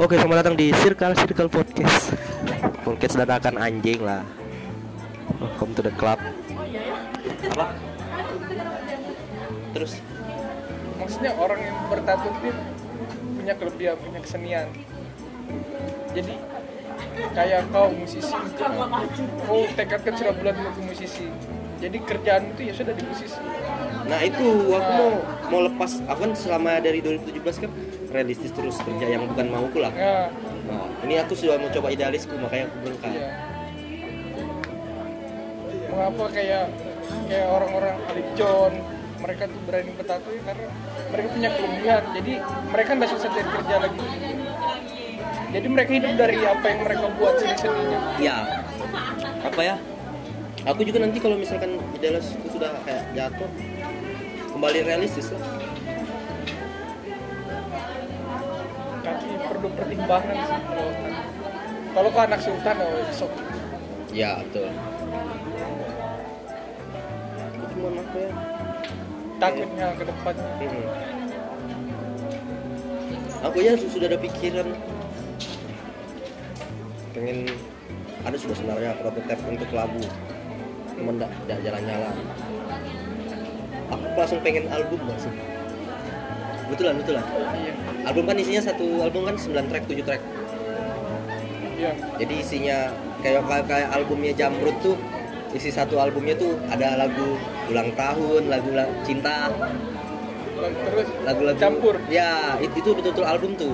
Oke, selamat datang di Circle Circle Podcast. Podcast dadakan anjing lah. Welcome to the club. Apa? Terus maksudnya orang yang bertato itu punya kelebihan punya kesenian jadi kayak kau musisi kau tekadkan sudah bulan untuk musisi jadi kerjaan itu ya sudah di musisi Nah itu aku mau mau lepas aku kan selama dari 2017 kan realistis terus kerja yang bukan mauku lah. ya Nah, ini aku sudah mau coba idealisku makanya aku berangkat. iya mengapa kayak kayak orang-orang Alip John mereka tuh berani bertato ya karena mereka punya kelebihan jadi mereka nggak susah cari kerja lagi jadi mereka hidup dari apa yang mereka buat seni-seninya Ya apa ya? Aku juga nanti kalau misalkan idealisku sudah kayak jatuh kembali realistis lah. Perlu pertimbangan sih kalau kalau ke anak sultan oh sok Ya betul. Aku cuma apa ya? takutnya ke depannya Hmm. Aku ya su- sudah ada pikiran pengen ada sudah sebenarnya prototipe untuk lagu cuman enggak jalan-jalan aku langsung pengen album langsung betulan betulan. Iya. Album kan isinya satu album kan 9 track 7 track. Iya. Jadi isinya kayak kayak, kayak albumnya Jamrut tuh isi satu albumnya tuh ada lagu ulang tahun lagu la- cinta. Terus lagu-lagu campur? Ya itu, itu betul-betul album tuh.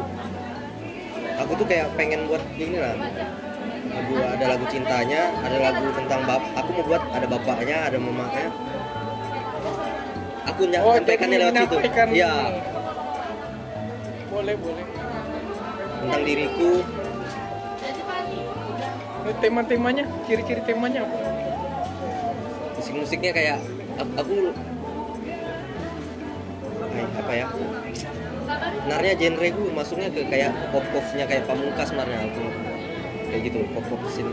Aku tuh kayak pengen buat ini lah. Lagu ada lagu cintanya ada lagu tentang bap aku mau buat ada bapaknya ada mamanya. Aku ny- oh nyampaikannya lewat situ. menyampaikan ya boleh boleh. Tentang diriku. Ini tema-temanya ciri-ciri temanya apa? Musik-musiknya kayak aku, apa ya? Sebenarnya genre gue masuknya ke kayak pop popnya kayak pamungkas sebenarnya aku. Kayak gitu pop pop sin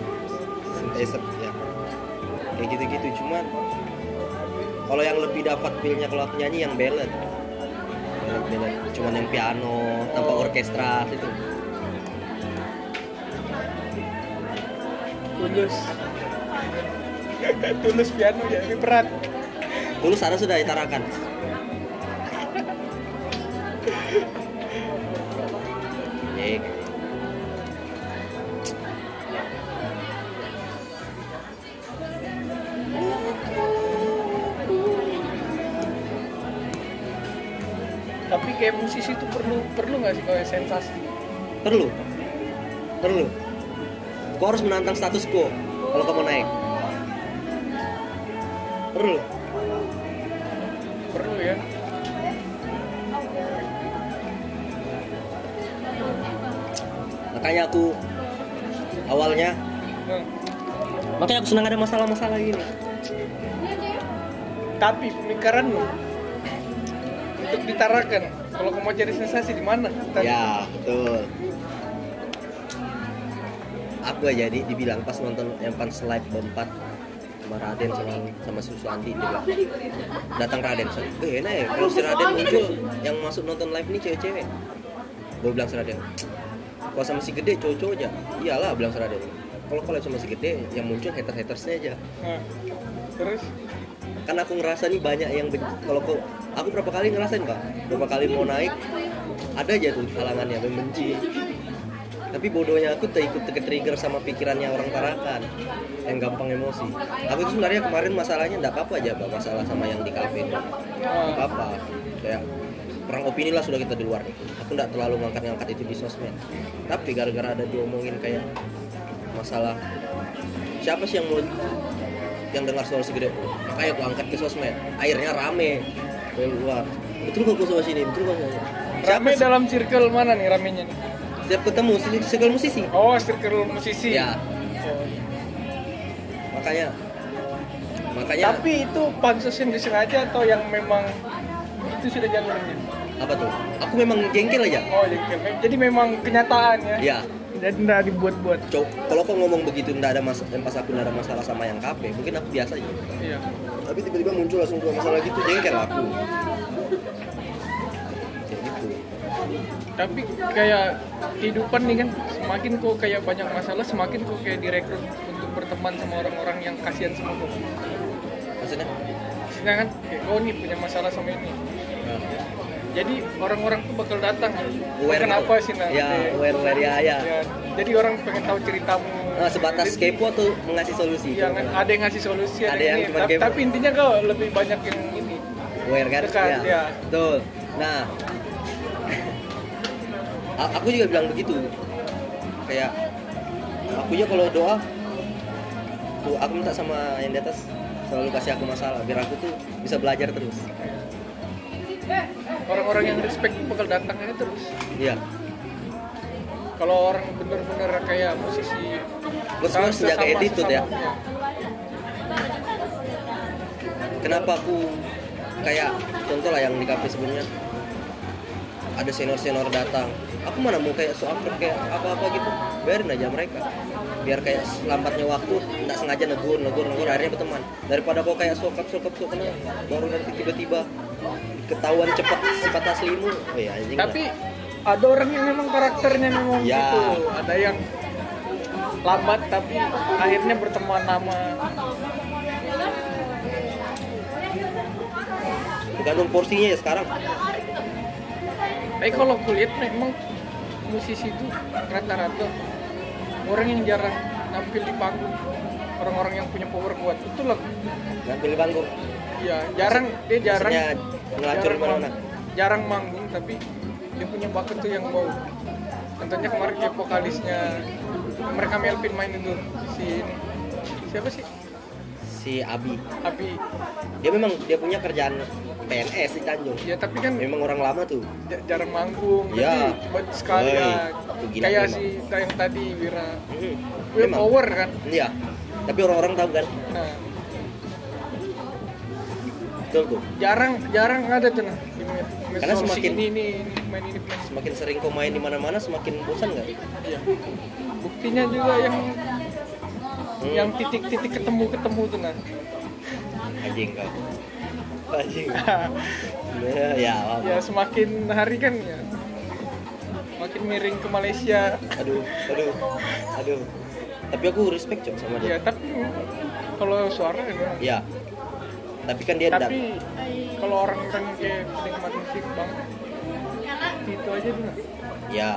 synthesizer ya. Kayak gitu gitu cuman kalau yang lebih dapat feelnya kalau aku nyanyi yang ballad ballad cuman yang piano tanpa orkestra itu tulus. Tulus piano ya berat tulus ada sudah ditarakan musisi itu perlu perlu nggak sih kayak sensasi? Perlu. Perlu. Kau harus menantang status quo kalau kamu naik. Perlu. Perlu ya. Makanya aku awalnya Hmm. makanya aku senang ada masalah-masalah gini. Tapi pemikiranmu untuk ditarakan kalau kamu mau cari sensasi di mana? Ya betul. Aku aja di, dibilang pas nonton yang pas live berempat sama Raden sama sama Susu Andi bilang. Datang Raden eh enak ya kalau si Raden muncul yang masuk nonton live ini cewek-cewek. Gue bilang si Raden kalau sama si gede cowok-cowok aja. Iyalah bilang si Raden. Kalau kalau sama si gede yang muncul haters-hatersnya aja. Nah, terus kan aku ngerasa nih banyak yang kalau kau aku berapa kali ngerasain pak. Berapa kali mau naik ada aja tuh halangannya yang benci tapi bodohnya aku tak ikut trigger sama pikirannya orang Tarakan yang gampang emosi. Aku itu sebenarnya kemarin masalahnya nggak apa-apa aja pak masalah sama yang di kafe nggak apa-apa. Kayak perang opini lah sudah kita di luar. Aku nggak terlalu ngangkat-ngangkat itu di sosmed. Tapi gara-gara ada diomongin kayak masalah siapa sih yang mau yang dengar suara segede makanya aku angkat ke sosmed. Akhirnya rame. Ke luar betul kok aku sama sini? Betul kok sama siapa rame sih? dalam circle mana nih ramenya nih? Setiap ketemu segala musisi. Oh circle musisi. Ya. Oh. makanya makanya tapi itu pansus yang disengaja atau yang memang itu sudah jalurnya apa tuh? Aku memang jengkel aja. Oh jadi, jadi memang kenyataan ya? Ya nggak dibuat-buat Cok, kalau kau ngomong begitu ndak ada mas pas aku ndak ada masalah sama yang kafe mungkin aku biasa aja. Iya. Tapi tiba-tiba muncul langsung dua masalah gitu jengkel aku kayak gitu. Tapi kayak kehidupan nih kan semakin kok kayak banyak masalah semakin kok kayak direkrut untuk berteman sama orang-orang yang kasihan sama kok maksudnya? Maksudnya kan kayak kau nih punya masalah sama ini. Nah, jadi orang-orang tuh bakal datang. Aware kenapa sih nah ya aware aware ya ya. Ya, jadi orang pengen tahu ceritamu. Nah, sebatas Jadi, kepo tuh mengasih solusi Iya, kan, ada yang ngasih solusi Ada ada, yang yang cuma ini. tapi, kepo. tapi intinya kau lebih banyak yang ini. Aware kan? Dekat, ya. ya. betul. Nah. Aku juga bilang begitu. Kayak aku juga kalau doa tuh aku minta sama yang di atas selalu kasih aku masalah biar aku tuh bisa belajar terus orang-orang yang respect bakal datang aja terus. Iya. Kalau orang bener-bener kayak musisi semua harus jaga attitude ya. sesama, kenapa aku kayak contoh lah yang di kafe sebelumnya. Ada senior senior datang. Aku mana mau kayak so akrab kayak apa apa gitu. Biarin aja mereka. Biar kayak lambatnya waktu nggak sengaja negur negur negur akhirnya berteman. Daripada kau kayak sokap sokap sokap baru nanti tiba-tiba ketahuan cepat sifat aslimu. Oh ya anjing lah. tapi ada orang yang memang karakternya memang Ya. gitu. Ada yang lambat tapi akhirnya berteman nama tergantung porsinya ya sekarang. Tapi kalau kulihat memang musisi itu rata-rata orang yang jarang nampil di panggung. Orang-orang yang punya power kuat. Itu lah nggak pilih panggung ya jarang dia jarang. Maksudnya ngelacur jarang mang- jarang manggung tapi dia punya bakat tuh yang wow. Contohnya kemarin kayak vokalisnya mereka Melvin main itu si ini siapa sih? Si Abi. Abi. Dia memang dia punya kerjaan PNS di Tanjung ya tapi kan memang orang lama tuh. Ja- jarang manggung Ya. tapi buat sekali ya kayak memang. si yang tadi Wira. Wira Memang. power kan? Iya. Tapi orang-orang tahu kan. nah Betul tuh. jarang jarang ada med- Karena semakin- ini, ini ini main ini main. Semakin sering kau main di mana-mana semakin bosan nggak? Iya. buktinya juga yang Hmm. yang titik-titik ketemu ketemu tuh nah Anjing kau. Anjing. ya, ya, paham. ya semakin hari kan ya makin miring ke Malaysia Aduh, aduh, aduh. Tapi aku respect cok sama ya dia. tapi kalau suara ya Iya. Tapi kan dia tapi kalau orang kan kayak penikmat musik banget itu aja nah. Ya.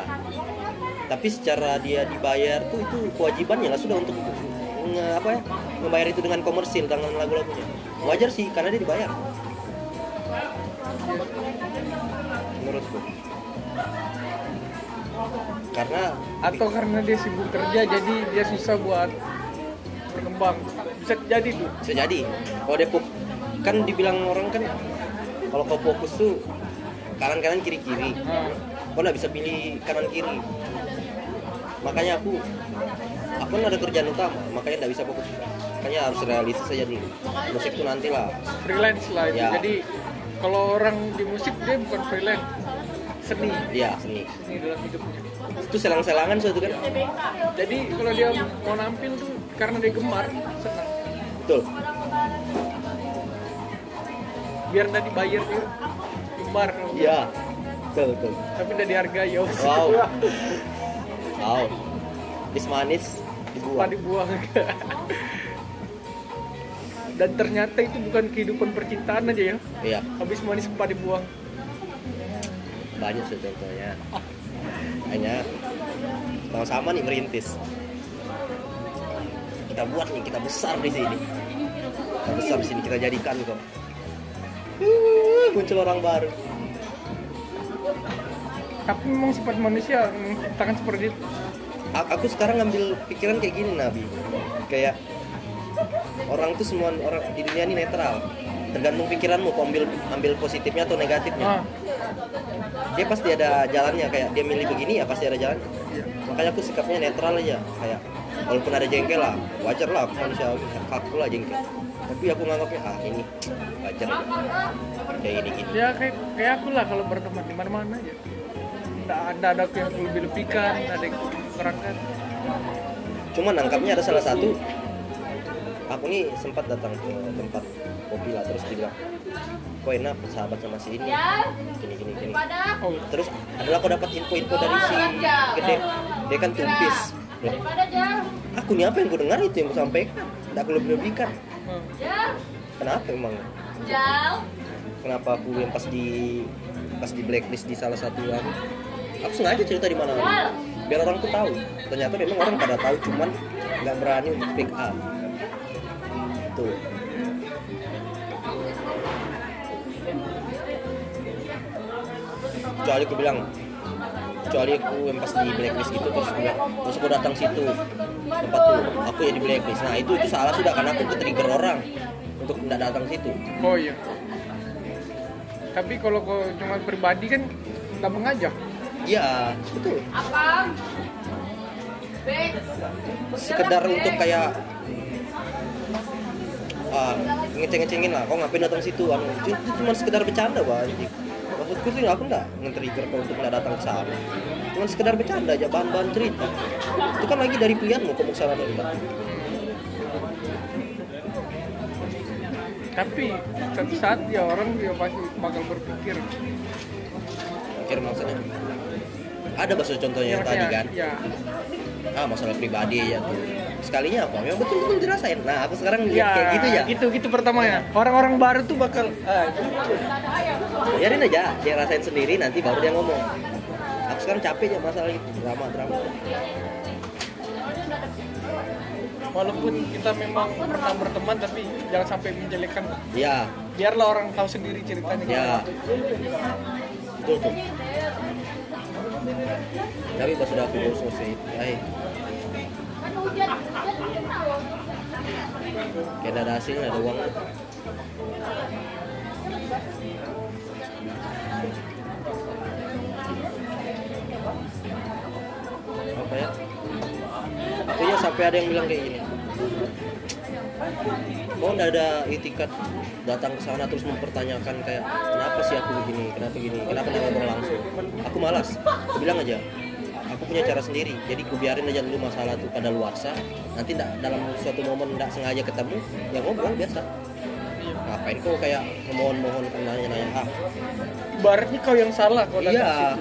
Tapi secara dia dibayar tuh itu kewajibannya lah sudah untuk nge, apa ya membayar itu dengan komersil dengan lagu-lagunya. Wajar sih karena dia dibayar. Menurutku. Karena atau karena dia sibuk kerja jadi dia susah buat berkembang bisa jadi tuh bisa jadi kalau dia kan dibilang orang kan kalau kau fokus tuh kanan kanan kiri kiri. Nah, kau nggak bisa pilih kanan kiri. Makanya aku aku kan ada kerjaan utama makanya nggak bisa fokus. Makanya harus realistis saja dulu musik tuh nanti lah. Freelance lah itu. Ya. jadi kalau orang di musik dia bukan freelance. Seni. Iya seni. Seni dalam hidupnya. Itu selang-selangan suatu kan? Jadi kalau dia mau nampil tuh karena dia gemar senang. Betul biar nggak dibayar dia. Gemar iya. Betul betul. Tapi udah dihargai ya. Wow. Wow. Is manis dibuang. Dibuang dan ternyata itu bukan kehidupan percintaan aja ya. Iya. Habis manis lupa dibuang. Banyak sih contohnya. Hanya sama-sama nih merintis. Kita buat nih kita besar di sini. Kita besar di sini kita jadikan kok muncul orang baru. Tapi memang sifat manusia menciptakan seperti itu. A- aku sekarang ngambil pikiran kayak gini nabi. Kayak orang tuh semua orang di dunia ini netral. Tergantung pikiranmu kau ambil ambil positifnya atau negatifnya. Nah, dia pasti ada jalannya kayak dia milih begini ya pasti ada jalan iya. makanya aku sikapnya netral aja kayak walaupun ada jengkel lah wajar lah aku manusia aku lah jengkel tapi aku nganggapnya ah ini wajar aja. Kayak gini gini ya kayak kayak aku lah kalau berteman di mana mana aja nggak ada ada yang lebih lebihkan ada yang kurangkan cuman nangkapnya ada salah satu aku nih sempat datang ke tempat kopi lah terus dia bilang kok enak sahabat sama si ini? Gini gini gini. Oh. Terus adalah aku dapat info-info dari si gede. Dia kan tumpis. Aku nih apa yang ku dengar itu yang ku sampaikan tidak aku lebih lebihkan hmm. kenapa emang? Kenapa aku yang pas di pas di blacklist di salah satu aku aku sengaja cerita di mana? Biar orang tuh tahu. Ternyata memang orang pada tahu cuman nggak berani untuk speak up. Tuh. Kecuali aku bilang kecuali aku yang pas di blacklist gitu terus bilang terus aku datang situ tempat tuh aku ya di blacklist. Nah itu itu salah sudah karena aku ke trigger orang untuk tidak datang situ. Oh iya. Tapi kalau kau cuma pribadi kan nggak mengajak? Iya betul. Sekedar untuk kayak ah, ngeceng-ngecengin lah. Kok ngapain datang situ? Anu itu, cuma sekedar bercanda bah anjing. Maksudku sih aku enggak nge-trigger kau untuk nggak datang ke sana. Cuma sekedar bercanda aja bahan-bahan cerita. Itu kan lagi dari pilihanmu kau mau ke sana atau enggak. Tapi satu saat ya orang dia pasti bakal berpikir. Akhir maksudnya? Ada bahasa contohnya yang tadi kan? ya ah masalah pribadi ya tuh. Sekalinya apa? Memang betul-betul dirasain nah aku sekarang lihat ya kayak gitu ya. gitu gitu pertamanya. Orang-orang baru tuh bakal ah, biarin aja dia rasain sendiri nanti baru dia ngomong. Aku sekarang capek ya masalah itu drama drama. Walaupun kita memang pernah berteman tapi jangan sampai menjelekkan. Ya biarlah orang tahu sendiri ceritanya. Ya betul tuh tapi pas sudah aku urus selesai ay kayak ada hasilnya ada uang sampai ada yang bilang kayak gini. Kok nggak ada itikat datang ke sana terus mempertanyakan kayak kenapa sih aku begini? Kenapa gini? Kenapa nggak ngomong langsung? Aku malas. Aku bilang aja aku punya cara sendiri. Jadi ku biarin aja dulu masalah tuh pada luarsa nanti nggak dalam suatu momen nggak sengaja ketemu ya ngobrol biasa. Ngapain kau kayak mohon-mohon nanya-nanya? Ah. Baratnya kau yang salah kau iya.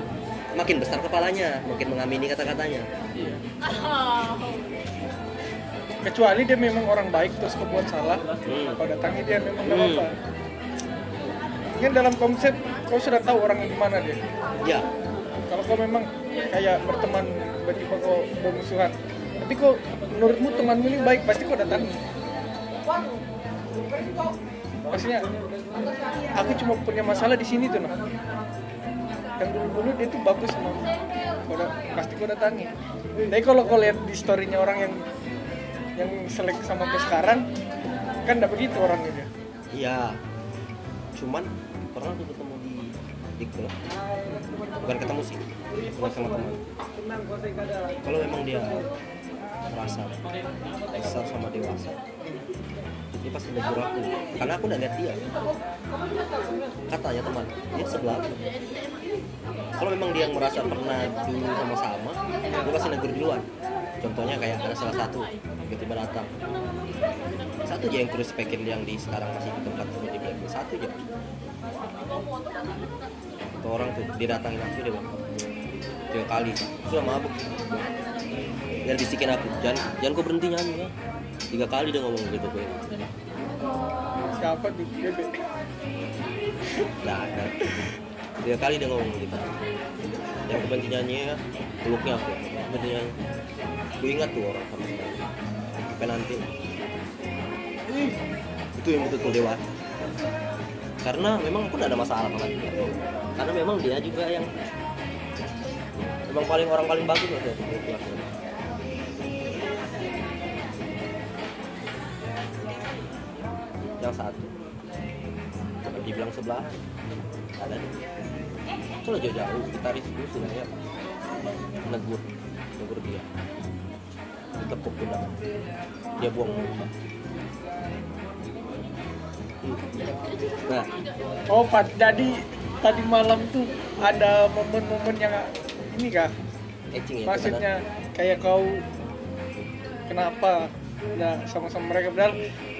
makin besar kepalanya makin mengamini kata-katanya. Iya. Kecuali dia memang orang baik terus kau buat salah. Hmm. kau datangi dia memang Hmm. apa-apa. Kan dalam konsep kau sudah tahu orangnya gimana dia? Ya. Kalau kau memang kayak berteman tiba-tiba kau bermusuhan tapi kok menurutmu temanmu ini baik pasti kau datangi. Maksudnya aku cuma punya masalah di sini tuh nah yang dulu dulu dia tuh bagus sama kau pasti kau datangi. Tapi kalau kau lihat di storynya orang yang yang selek sama ke sekarang kan tidak begitu orangnya Iya. Cuman pernah tuh ketemu di di klub. Bukan ketemu sih, bukan sama teman. Kalau memang dia merasa besar sama dewasa, dia pasti negur aku. Karena aku udah lihat dia. Katanya teman, dia sebelah aku. Kalau memang dia merasa pernah dulu sama-sama, dia pasti negur duluan. Contohnya kayak ada salah satu tiba-tiba datang. Satu aja yang kurus spekin yang di sekarang masih di tempat gue di Blackpool. Satu aja. Itu orang tuh dia datangin aku dia bilang tiga kali. Sudah mabuk. Dia bisikin aku jangan jangan kau berhenti nyanyi ya? Tiga kali dia ngomong gitu gue siapa tuh? Bebe nggak ada. Tiga kali dia ngomong gitu. Jangan kau berhenti nyanyi ya? Peluknya aku berhenti nyanyi gue ingat tuh orang sama sampai nanti. Itu yang betul-betul dewasa karena memang gak ada masalah sama dia. Karena memang dia juga yang memang paling orang paling bagus lah dari kelas yang satu. Yang dibilang sebelah. Ada itu lah jauh-jauh gitaris itu sebenarnya negur. Negur dia ditepuk pundak dia buang muka nah. Oh Pak jadi tadi malam tuh ada momen-momen yang ini kah? Etching ya maksudnya kayak kau kenapa? Nah sama-sama mereka padahal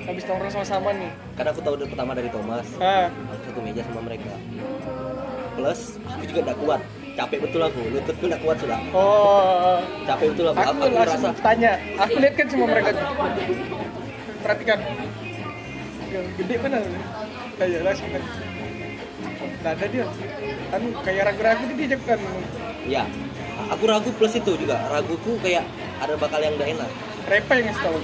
habis nongkrong sama-sama nih. Karena aku tahu dari pertama dari Thomas. Ah. Satu meja sama mereka. Plus aku juga tidak kuat capek betul aku lututku tidak kuat sudah. Oh. Capek betul aku aku, aku, aku langsung merasa tanya aku lihat kan semua mereka. Perhatikan. Yang gede mana? Kayak langsung kan Nggak ada dia. Kan kayak ragu-ragu dia diajak kan? Ya aku ragu plus itu juga. Raguku kayak ada bakal yang gak enak. Repa yang ngasih tahu.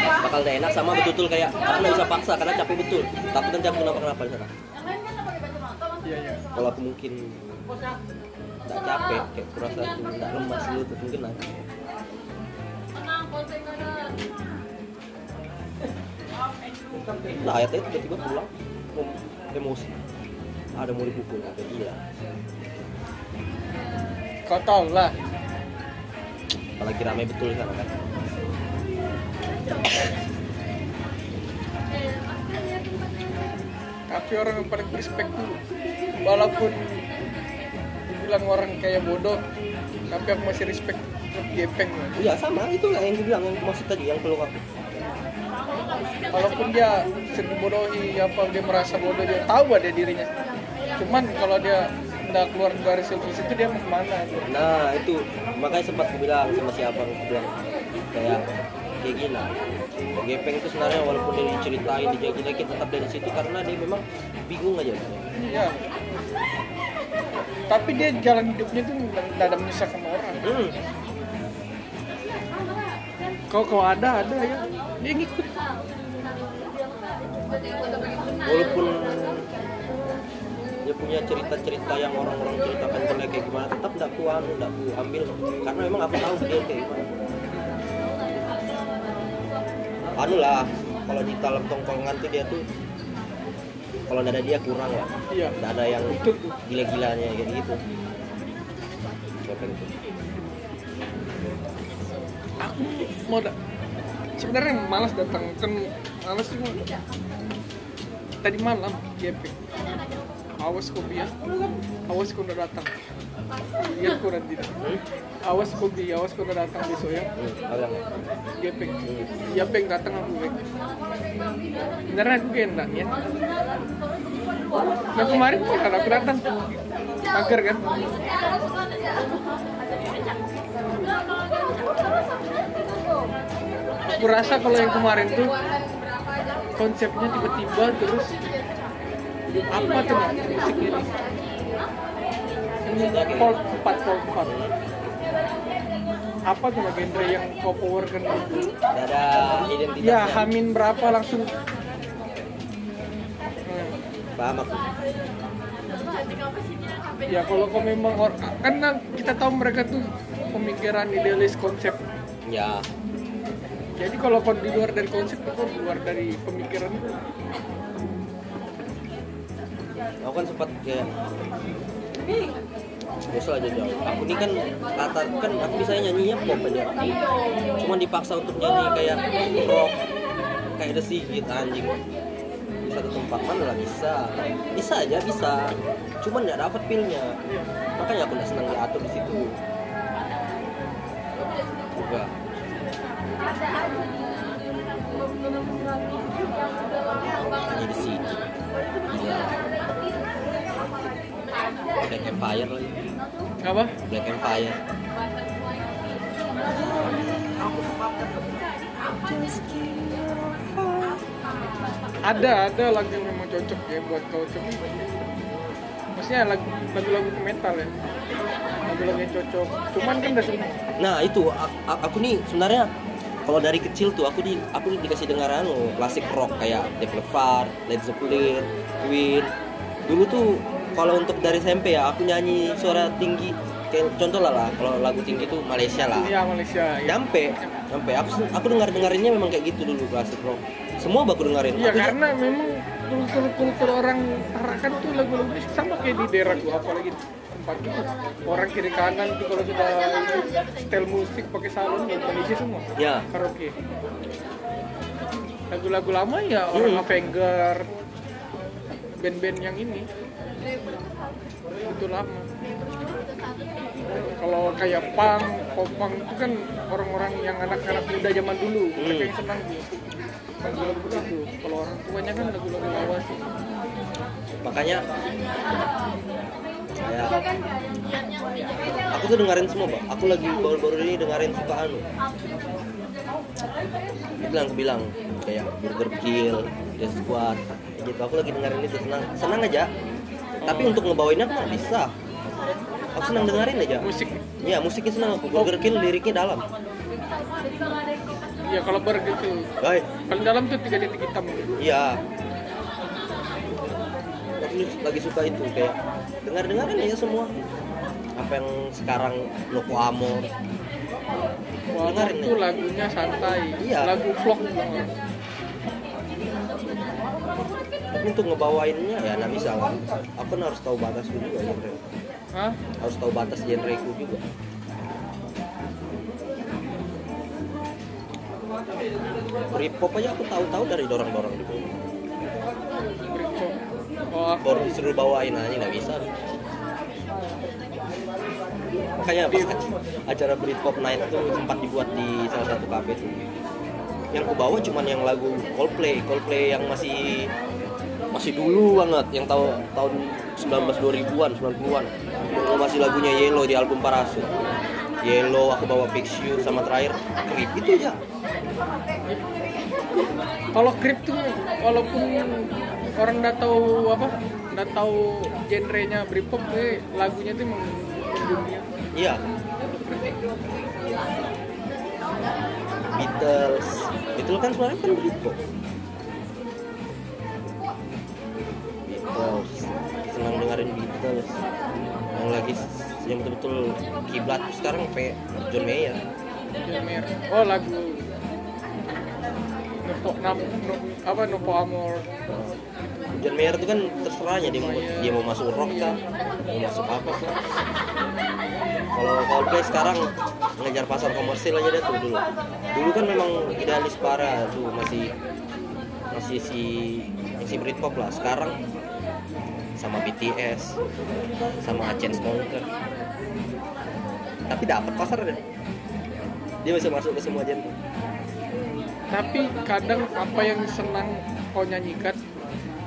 Bakal gak enak sama betul-betul kayak aku nggak bisa paksa karena capek betul. Takut nanti aku kenapa-kenapa di sana. Iya iya. Kalau aku mungkin nggak capek kayak kurasa aku nggak lemas lutut mungkin aku nah ayatnya tiba-tiba pulang. Em- emosi. Ada mau dipukul kayak gila kau tahu lah. Apalagi ramai betul sana kan? Tapi orang yang paling respect tuh walaupun dibilang orang kayak bodoh tapi aku masih respect gepeng iya sama itu lah yang dibilang yang maksud tadi yang peluk aku walaupun dia sering bodohi apa dia merasa bodoh dia tahu ada dirinya. Cuman kalau dia udah keluar dari sirkus itu dia mau ke mana? Gitu. nah itu makanya sempat aku bilang sama siapa aku bilang kayak kayak gila Gepeng itu sebenarnya walaupun dia diceritain dijelekin tetap dari situ karena dia memang bingung aja. Iya tapi dia jalan hidupnya tuh nggak ada menyusahkan sama orang. Hmm. kalau kalau ada ada ya. Dia ngikut. Walaupun dia punya cerita-cerita yang orang-orang ceritakan jelek kayak gimana tetap tidak ku anu tidak ku ambil. Karena memang aku tahu dia kayak gimana. Anu lah kalau di dalam tongkongan tuh dia tuh kalau nggak ada dia kurang lah iya. Ada yang gila-gilanya kayak gitu. Siapa aku mau da- sebenarnya malas datang kan malas cuma tadi malam GP awas kopi ya awas kau udah datang lihat kau nanti awas kopi awas kau udah datang besok ya hmm, bilang GP ya peng datang aku Gepeng beneran aku kayak ya? Yang kemarin tuh kan aku datang mager kan? Aku rasa kalau yang kemarin tuh konsepnya tiba-tiba terus apa tuh Nak, musik pol 4 pol 4 apa Nak, genre yang kau power kan? Nggak ada identitas ya hamin berapa langsung? Hmm. paham aku. Ya kalau kau memang karena kita tahu mereka tuh pemikiran idealis konsep. Ya. Jadi kalau kau di luar dari konsep kau di luar dari pemikiran itu? Aku kan sempat kayak bosan aja jauh. Aku ini kan latar kan aku bisa nyanyinya pop aja. Cuman dipaksa untuk nyanyi kayak rock kayak The Sigit anjing. Di satu tempat mana lah bisa. Bisa aja bisa. Cuman nggak dapat feelnya. Makanya aku nggak senang diatur di situ. Juga Empire. Lagi apa? Black Empire. Ada ada lagu yang memang cocok ya buat kau tapi maksudnya lagu lagu-lagu metal ya. Lagu-lagu yang cocok. Cuman kan udah semua. Nah itu aku nih sebenarnya kalau dari kecil tuh aku di aku dikasih dengaran loh klasik rock kayak Def Leppard, Led Zeppelin, Queen. Dulu tuh kalau untuk dari SMP ya aku nyanyi suara tinggi kayak contoh lah lah kalau lagu tinggi tuh Malaysia lah. iya Malaysia ya. Nyampe, nyampe aku aku dengar dengarinnya memang kayak gitu dulu klasik rock. Semua baku dengerin. Iya karena memang kultur kultur orang Tarakan tuh lagu-lagu sama kayak di daerah gua apalagi tempat itu orang kiri kanan tuh kalau sudah setel musik pakai salon ya Indonesia semua Ya. karaoke lagu-lagu lama ya orang Hmm. Avenger band-band yang ini itu lama kalau kayak punk popang itu kan orang-orang yang anak-anak muda zaman dulu. Mereka yang senang. Tuh lagu-lagu itu kalau orang tuanya kan lagu-lagu lawas. Makanya kayak aku tuh dengerin semua pak. Aku lagi baru-baru ini dengerin suka anu. Bilang bilang. Kayak Burger Kill, Death Squad. Kayak gitu aku lagi dengerin itu. Senang senang aja tapi untuk ngebawainnya aku nggak bisa aku senang dengerin aja musik ya musiknya senang aku Burger Kill liriknya dalam ya kalau burger itu baik paling dalam tuh tiga titik hitam Iya. Aku lagi suka itu kayak dengar dengarin aja semua. Apa yang sekarang Loko Amor. Wah, Dengerin itu aja. lagunya santai Iya. lagu vlog banget Tapi untuk ngebawainnya ya nggak bisa. Aku kan harus tahu batasku juga genre. Hah? Harus tahu batas genreku juga. Britpop aja aku tahu-tahu dari dorong-dorong di bawah. Britpop. Oh, aku Baru disuruh bawain aja nggak bisa. Makanya pas acara Britpop Night itu sempat dibuat di salah satu kafe tuh. Yang ku bawa cuman yang lagu Coldplay, Coldplay yang masih masih dulu banget, yang tahu tahun 19 2000-an, 90-an. Yang masih lagunya Yellow di album Parasut. Yellow, aku bawa Fix You sama terakhir Creep itu aja. kalau Creep tuh walaupun orang nggak tahu apa nggak tahu genrenya Britpop eh, lagunya tuh emang mendunia Iya. Beatles. Itu kan sebenarnya kan Britpop. Beatles. Senang dengerin Beatles. Yang lagi yang betul-betul kiblat sekarang kayak John Mayer. John Mayer. oh lagu Nopo, Nap- No- apa Nopo Amor John Mayer itu kan terserahnya dia mau dia mau masuk rock kah, mau masuk apa kah. Kalau Coldplay sekarang ngejar pasar komersil aja deh tuh dulu. Dulu kan memang idealis parah tuh masih masih si si Britpop lah. Sekarang sama BTS, sama Chainsmokers. Tapi dapat pasar deh. Dia bisa masuk ke semua genre. tapi kadang apa yang senang kau nyanyikan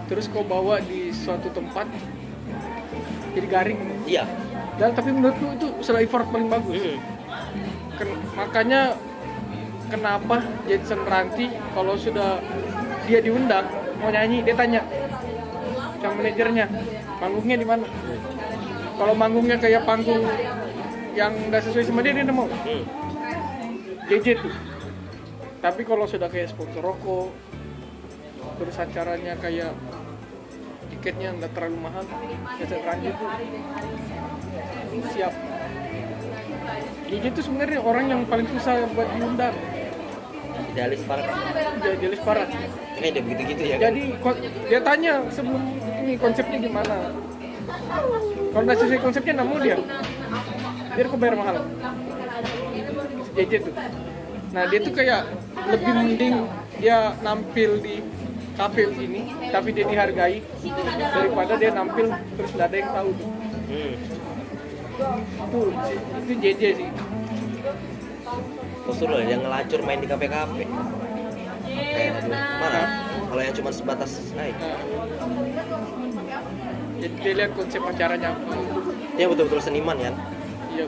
terus kau bawa di suatu tempat jadi garing Iya. dan tapi menurutku itu sudah effort paling bagus Hmm. Ken- makanya kenapa Jensen Ranti kalau sudah dia diundang mau nyanyi dia tanya sama manajernya panggungnya di mana kalau manggungnya kayak panggung yang nggak sesuai sama dia dia mau Hmm. JJ tuh tapi kalau sudah kayak sponsor rokok terus acaranya kayak tiketnya nggak terlalu mahal Jensen Ranti tuh siap JJ tuh sebenarnya orang yang paling susah buat diundang Idealis parah. jadi jelas parah Kayak dia begitu-gitu ya kan. jadi ko- dia tanya sebelum ini konsepnya gimana kalau nggak sesuai konsepnya nggak mau dia biar kau bayar mahal JJ tuh nah dia tuh kayak lebih mending dia nampil di kafe ini tapi dia dihargai daripada dia nampil terus nggak ada yang tahu tuh Hmm. tuh itu JJ sih Terus dulu yang ngelacur main di kafe-kafe. Aduh, mana? Kalau yang cuma sebatas naik. Jadi dia lihat konsep acaranya apa Dia betul-betul seniman kan. iya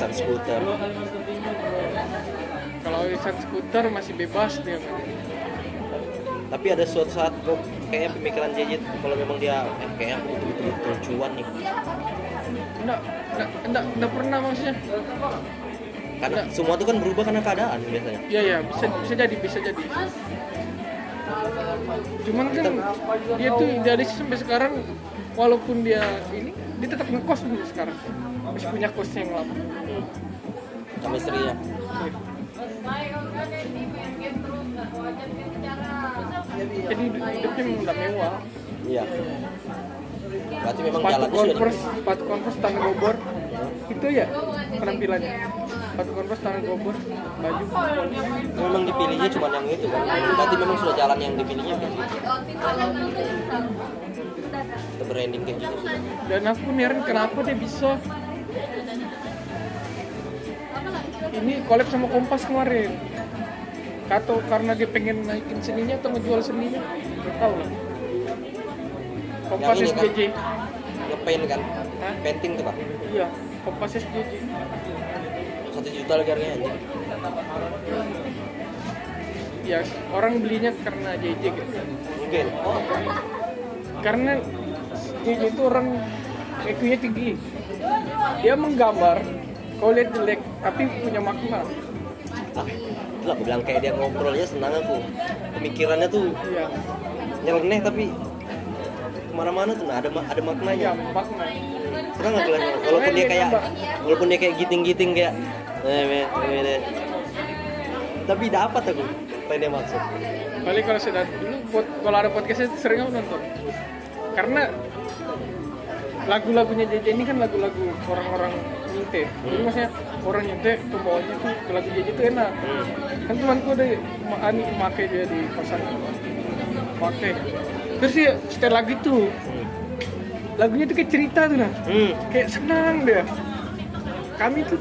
Sun scooter. kalau Isan skuter masih bebas dia Tapi ada suatu saat kok kayaknya pemikiran tuh kalau memang dia eh kayaknya aku betul-betul betul cuan nih. enggak enggak enggak, enggak pernah maksudnya Karena semua tuh kan berubah karena keadaan biasanya. iya iya bisa bisa jadi bisa jadi. Cuman kan dia tuh idealis sampai sekarang walaupun dia ini dia tetap ngekos dulu sekarang. Masih punya kosnya yang lama. Sama istrinya. jadi hidupnya memang udah mewah. Iya. Berarti memang sepatu jalannya sudah converse sepatu converse tangan bobor. Itu ya penampilannya sepatu konvers tangan gobor baju. Memang dipilihnya cuma yang itu kan? Berarti memang sudah jalan yang dipilihnya kayak gitu. Itu branding kayak gitu. Sudah dan aku heran kenapa dia bisa? Ini collab sama Kompas kemarin. Atau karena dia pengen naikin seninya atau ngejual seninya. Nggak tahu. Lah Kompas Yang ini kan? Ngepaint kan? Hah? painting tuh pak? Iya Kompas SJJ satu juta lagi harganya anjing. Ya orang belinya karena JJ gitu mungkin karena JJ itu orang EQ-nya tinggi. Dia menggambar kau lihat jelek tapi punya makna. Ah itulah aku bilang kayak dia ngobrolnya senang aku. Pemikirannya tuh iya. nyeleneh tapi ke mana-mana tuh nah, ada ada iya maknanya. Makna senang aku lihatnya walaupun dia kayak walaupun dia kayak giting-giting kayak eh, tapi dapat aku apa yang dia maksud? Kali kalau sudah dulu buat kalau ada podcastnya sering aku nonton. Karena lagu-lagunya JJ ini kan lagu-lagu orang-orang nyinte jadi maksudnya orang nyinte tuh bawahnya tuh ke lagu JJ itu enak. Hmm. kan temanku ada ani make dia di kosan. Make. Terus dia setel lagi tuh Hmm. lagunya tuh kayak cerita tuh nah Hmm. kayak senang dia. Kami tuh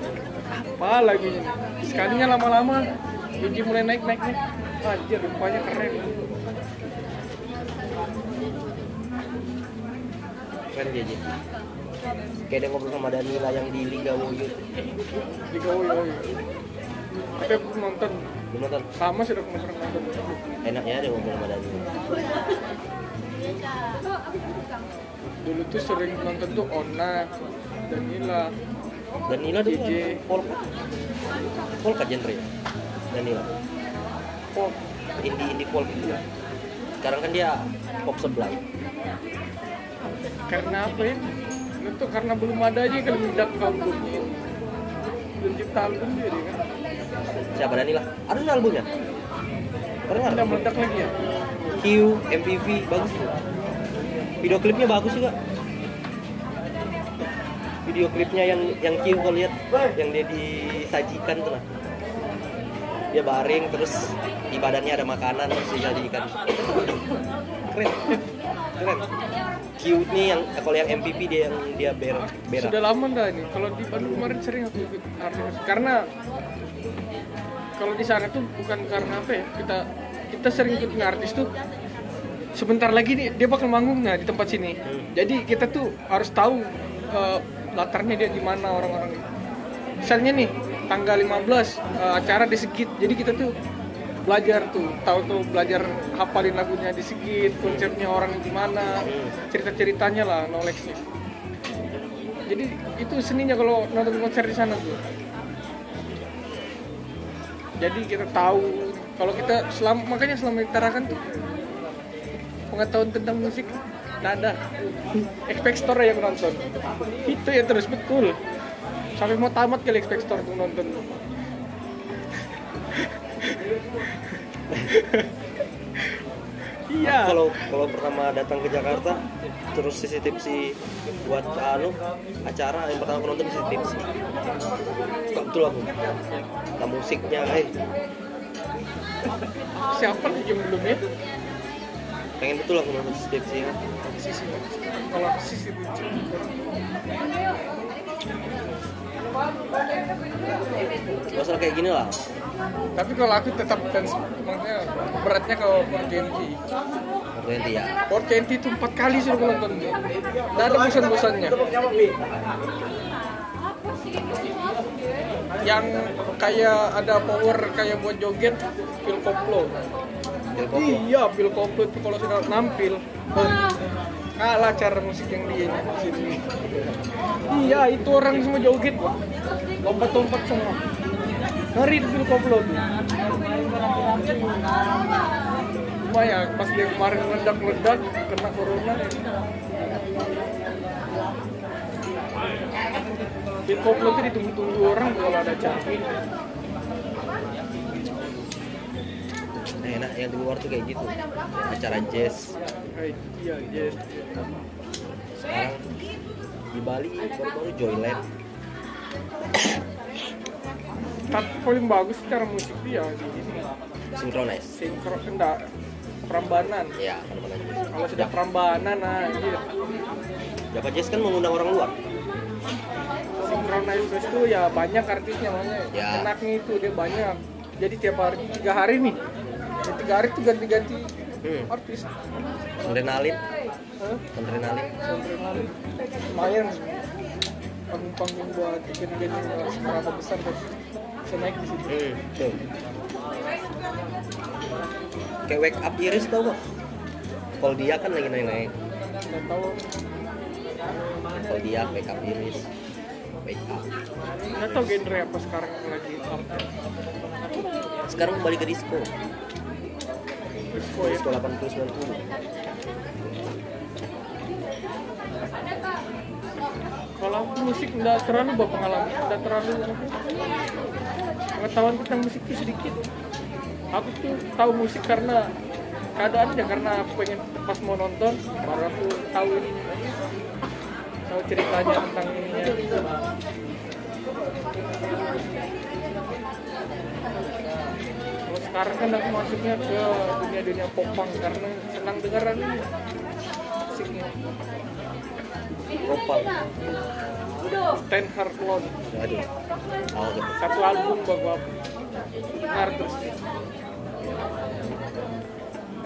apa lagunya sekalinya lama-lama jadi mulai naik naik naik anjir rupanya keren. Keren dia aja kayak dia ngobrol sama Danila yang di Liga Woyo di Gawoy tapi aku nonton. Lu nonton? Sama sih aku pernah nonton. Enaknya dia ngobrol sama Danila. Dulu tuh sering nonton tuh Ona Danila Danila dulu JJ. kan polka polka genre ya? Danila. Pop indie indie folk gitu sekarang kan dia pop sebelah. Karena apa ya? Itu karena belum ada aja kalau meledak albumnya belum cipta album dia kan. Siapa Danila? Ada nggak albumnya? Pernah udah meledak lagi ya? Q MPV bagus tuh. Video klipnya bagus juga video klipnya yang yang Q kau lihat yang dia disajikan tuh lah. Dia baring terus di badannya ada makanan terus disajikan keren keren. Q nih yang kalau yang MPV dia yang dia ber berak. Sudah lama dah ini. Kalau di Bandung kemarin sering aku ikut artis. Karena kalau di sana tuh bukan karena apa ya kita kita sering ikut artis tuh sebentar lagi nih dia bakal manggung nah di tempat sini. Jadi kita tuh harus tahu eh, latarnya dia di mana orang-orang misalnya nih tanggal 15 eh, acara di Segit. Jadi kita tuh belajar tuh tahu tuh belajar hafalin lagunya di Segit konsepnya orang di mana cerita ceritanya lah knowledge-nya. Jadi itu seninya kalau nonton konser di sana tuh. Jadi kita tahu kalau kita selama makanya selama Tarakan tuh pengetahuan tentang musik nggak ada Expect Store yang nonton. Itu ya terus betul. Sampai mau tamat kali Expect Store tuh nonton. Iya. Kalau kalau pertama datang ke Jakarta terus sisi tipsi buat anu acara yang pertama aku nonton sisi tipsi. Suka betul aku? Nah, musiknya eh. Siapa yang belum ya pengen betul aku nonton sisi tipsi ya. sisi kalau sisi masalah kayak gini lah. Tapi kalau aku tetap fans maksudnya beratnya ke Porcenti nanti ya. Porcenti itu empat kali sudah aku nonton Nggak ada bosan-bosannya. Yang kayak ada power kayak buat joget Phil Koplo Del Koplo. iya Phil Koplo itu kalau sudah nampil. Oh, kalah cara musik yang dia di sini iya itu orang semua joget lompat-lompat semua. Ngeri itu Phil Koplo tuh. Cuma ya pas dia kemarin meledak-meledak kena corona. Phil Koplo tuh ditunggu-tunggu orang kalau ada acara nah, enak yang di luar tuh kayak gitu. Acara jazz. Iya sekarang di Bali baru-baru Joyland. Tapi paling bagus secara musik dia di ini Synchronize. sinkron enggak perambanan. Ya, juga. kalau sudah perambanan nah anjir Java Jazz kan mengundang orang luar. Synchronize itu ya banyak artisnya makanya Ya. enaknya itu dia banyak. Jadi tiap hari tiga hari nih. Ya, tiga hari tuh ganti-ganti Hmm. artis Adrenalin, Hah? adrenalin. Adrenalin. lumayan panggung-panggung buat event-event yang nggak seberapa besar tapi bisa naik di situ Hmm, tuh. Kayak wake up Iris tau gak? Kalau dia kan lagi naik-naik. nggak tahu Kalau dia wake up Iris. Wake up. nggak tahu genre apa sekarang lagi up Sekarang balik ke disco. Disco 80 90. kalau musik nggak terlalu berpengalaman nggak terlalu. Pengetahuan tentang musik itu sedikit. Aku tuh tahu musik karena keadaannya karena aku pengen pas mau nonton baru aku tahu ini. Tahu ceritanya tentang ininya kalau sekarang kan aku masuknya ke dunia dunia popang karena senang dengaran ini musiknya Kopal. Ten Loan Aduh. Oh, gitu. satu album aku dengar terus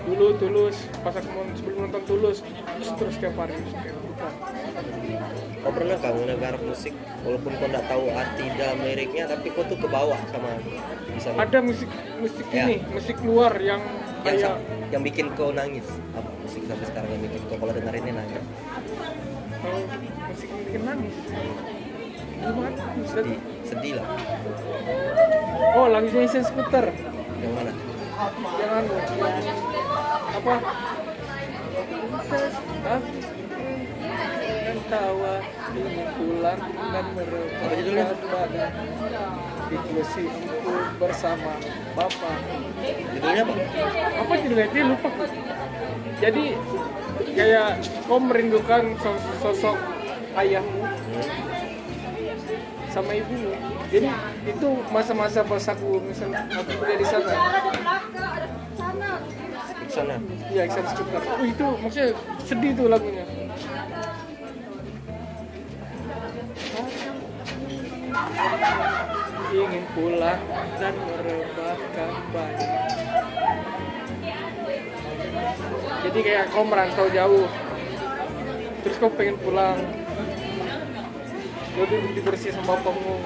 dulu tulus pas aku sebelum nonton tulus terus terus tiap hari bukan Kau pernah kamu dengar musik? Walaupun kau nggak tahu arti dalam liriknya tapi kau tuh kebawa sama bisa ada musik musik Ya. ini musik luar yang yang kayak yang bikin kau nangis. Apa musik sampai sekarang yang bikin kau kalau dengerin ini nangis? Kalau musik yang bikin nangis? Gimana? Sedih. Sedih lah. Oh lagunya Isen Scooter. Yang mana? Yang anu. Apa? Hah? Tawa pulang dan merebutkan badan inklusi itu bersama bapak. Judulnya apa? Apa judulnya? Lupa. Jadi kayak kau merindukan sos- sosok ayahmu sama ibumu. Jadi itu masa-masa pas aku misalnya aku kuliah di sana. Di sana? Iya, Iksan Scooter. Oh, itu maksudnya sedih tuh lagunya. Ingin pulang dan merebahkan badan. Jadi kayak kau merantau jauh, terus kau pengen pulang. Tuh dibersih sama bapakmu,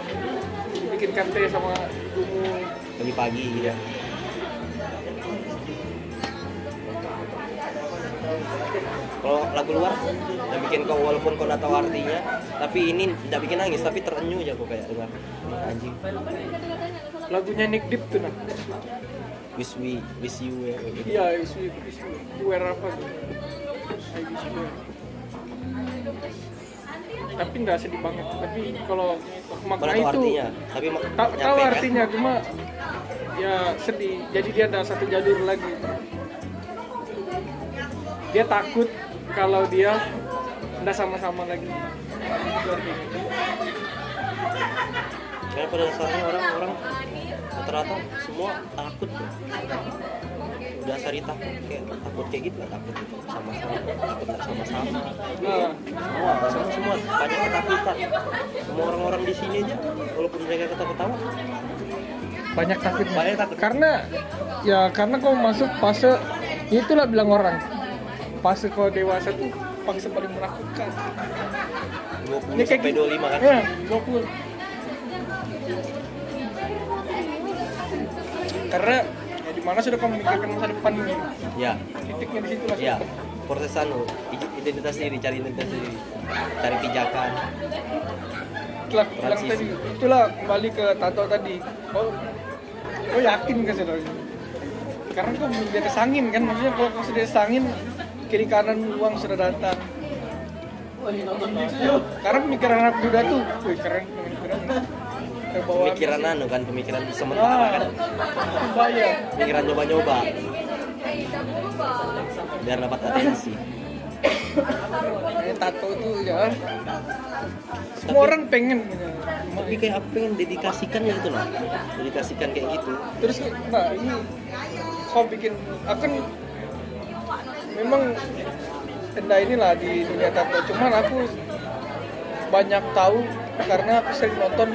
dibikinkan teh sama ibumu, pagi-pagi ya kalau lagu luar yang bikin kau walaupun kau nggak tahu artinya tapi ini tidak bikin nangis tapi terenyuh aja kau kayak dengar anjing lagunya Nick Deep tuh nah. wish we wish you ya kayak gitu. Iya, isu isu wear apa tuh? I wish you wear. Tapi nggak sedih banget. Tapi kalau makna nggak itu artinya tapi ta- tahu kan? artinya cuma ya sedih. Jadi dia ada satu jalur lagi. Dia takut kalau dia nggak sama-sama lagi. Karena pada dasarnya orang-orang rata-rata semua takut tuh. Dasari takut kayak takut kayak gitu takut gitu. Sama-sama takut nggak sama-sama. Nah, semua semua semua banyak ketakutan. Semua orang-orang di sini aja walaupun mereka ketawa-ketawa. Banyak takut. Banyak takut. Karena ya karena kau masuk fase itulah bilang orang fase kau dewasa tuh fase paling menakutkan. 20 Ini kayak sampai gitu. 25 kan? Ya 20 karena ya di mana sudah kau memikirkan masa depan nih ya. Titiknya di situ lah. Ya proses anu i- identitas diri cari identitas diri cari pijakan. Itulah bilang tadi itulah kembali ke tato tadi. Oh kau yakin kan saudara karena kau belum di atas angin kan maksudnya kalau kau sudah di atas angin kiri kanan uang sudah datang. Karena pemikiran anak muda tuh wih keren pemikiran. Terbawa pemikiran anu kan pemikiran sementara kan. ah, bahaya pemikiran nyoba-nyoba. Biar dapat atensi. Tato itu ya. Semua orang pengen. Tapi kayak aku pengen dedikasikan ya gitu lah dedikasikan kayak gitu. Terus nah ini kau bikin akan memang benda inilah di dunia tato cuman aku banyak tahu karena aku sering nonton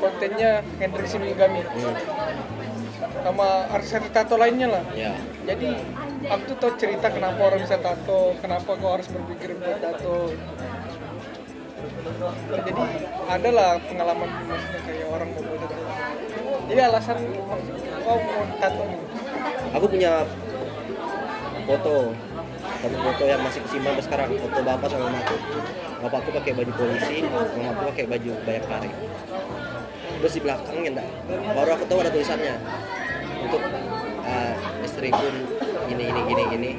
kontennya Hendrik Sinigami hmm. sama artis tato lainnya lah. Ya. Jadi aku tuh tahu cerita kenapa orang bisa tato kenapa kau harus berpikir buat tato. Jadi ada lah pengalaman maksudnya kayak orang mau buat tato. Jadi alasan kau mau tato. Nih aku punya foto satu foto yang masih kesimpan sampai sekarang. Foto bapak sama mamaku bapakku pakai baju polisi mamaku pakai baju bayangkari terus di belakangnya enggak baru aku tahu ada tulisannya. Untuk uh, istriku gini gini gini gini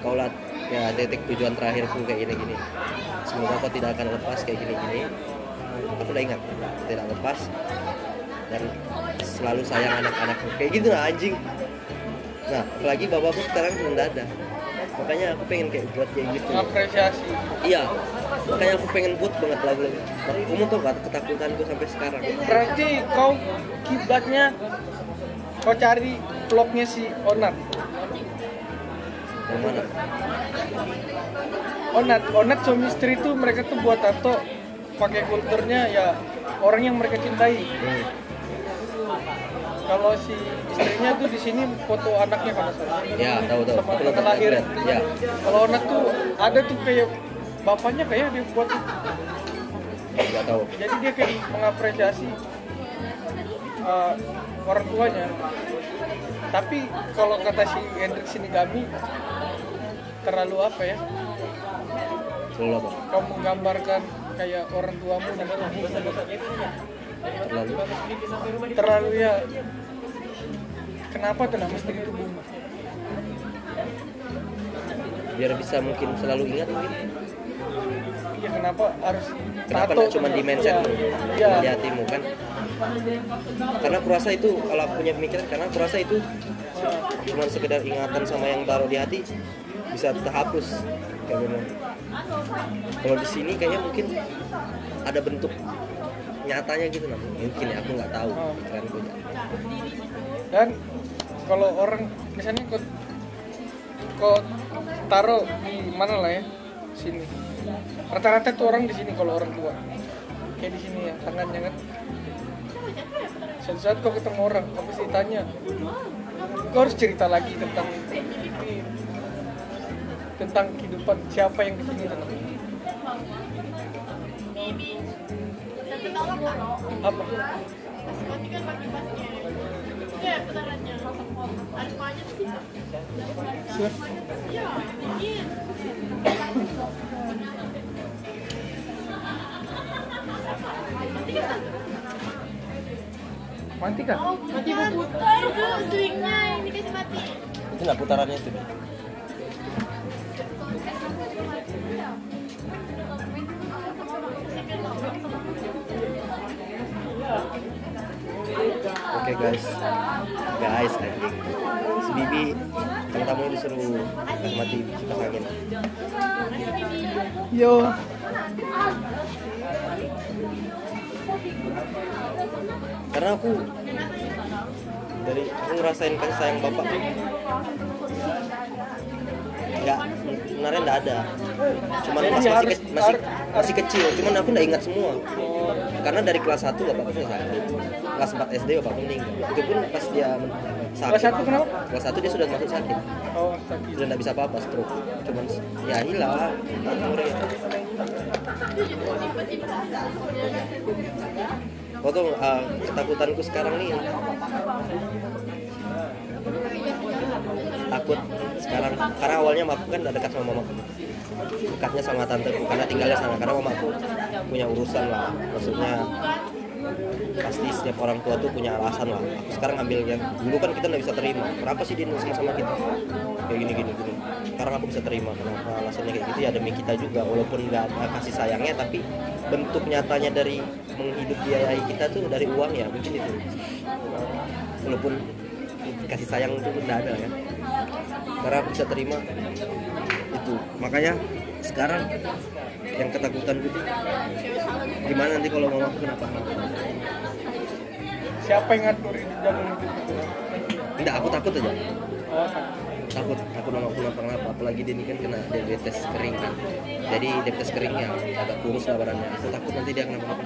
kaulah ya titik tujuan terakhirku kayak gini gini. Semoga kau tidak akan lepas kayak gini gini. Aku udah ingat tidak lepas. Dan selalu sayang anak-anakku. Kayak gitu lah anjing. Nah apalagi bapakku sekarang udah ada makanya aku pengen kayak buat kayak gitu. Apresiasi. Iya. Makanya aku pengen buat banget lagu-lagu. Kamu tau gak ketakutanku sampai sekarang. Berarti kau kiblatnya kau cari vlognya si Onat? Yang mana? Onat. Onat suami istri itu mereka tuh buat tato pakai kulturnya ya orang yang mereka cintai. Hmm. kalau si istrinya tuh di sini foto anaknya kalau salah. Ya tahu tahu. Sama nonton lahir. Ya. Kalau Onat tuh ada tuh kayak bapaknya kayak dia buat nggak tahu. Jadi dia kayak mengapresiasi uh, orang tuanya. Tapi kalau kata si Hendrik Sinigami terlalu apa ya? Terlalu apa? Kau menggambarkan kayak orang tuamu dan kamu terlalu. Terlalu ya kenapa tuh nama istri itu bunga? Biar bisa mungkin selalu ingat mungkin. Ya kenapa harus kenapa tato? cuma di mindset ya, di hatimu kan? Karena aku rasa itu kalau aku punya pemikiran karena aku rasa itu cuma sekedar ingatan sama yang taruh di hati bisa terhapus kayak memang kalau di sini kayaknya mungkin ada bentuk nyatanya gitu nah mungkin ya aku nggak tahu Oh. pikiranku. Ya. dan kalau orang misalnya kok kok taruh di mana lah ya? Sini. Rata-rata tuh orang di sini kalau orang tua. Kayak di sini ya tangannya kan. Suatu saat kau ketemu orang apa sih tanya kau harus cerita lagi tentang ini tentang kehidupan siapa yang di sini? Dan apa Sure. mati kan? Mati berputar itu swingnya yang dikasih mati. itu nggak putarannya itu Oke guys, guys. Anjing. Si Bibi yang tamu itu suruh mati kipas angin. yo. Karena aku dari aku ngerasain kasih sayang bapak. Nggak sebenarnya nggak ada. Cuman masih, ke- masih, masih kecil. Cuman aku nggak ingat semua karena dari kelas 1 bapakku sudah sakit kelas 4 SD bapakku meninggal. Itu pun pas dia sakit. Kelas satu kenapa? kelas 1 dia sudah masuk sakit. Oh sakit. Sudah nggak bisa apa-apa stroke. Cuman ya hilang. Umurnya Waktu uh, ketakutanku sekarang nih takut sekarang. Karena awalnya mamaku kan udah dekat sama mamaku. Dekatnya sama tanteku karena tinggalnya sana karena mamaku punya urusan lah. Maksudnya pasti setiap orang tua tuh punya alasan lah. Aku sekarang ambil yang dulu kan kita nggak bisa terima. Kenapa sih dia sama sama kita? Kayak gini gini gini. Sekarang aku bisa terima. Kenapa alasannya kayak gitu? Ya demi kita juga. Walaupun nggak ada kasih sayangnya tapi bentuk nyatanya dari menghidup biayai kita tuh dari uang ya mungkin itu. Walaupun kasih sayang itu nggak ada ya. Karena aku bisa terima itu. Makanya sekarang yang ketakutan gue tuh gimana nanti kalau mama kenapa? Siapa yang ngatur di jalur itu? Tidak aku takut aja. Oh, takut takut mama aku kenapa kenapa apalagi dia ini kan kena diabetes kering kan. Jadi diabetes keringnya agak kurus lah badannya. Aku takut nanti dia kenapa kenapa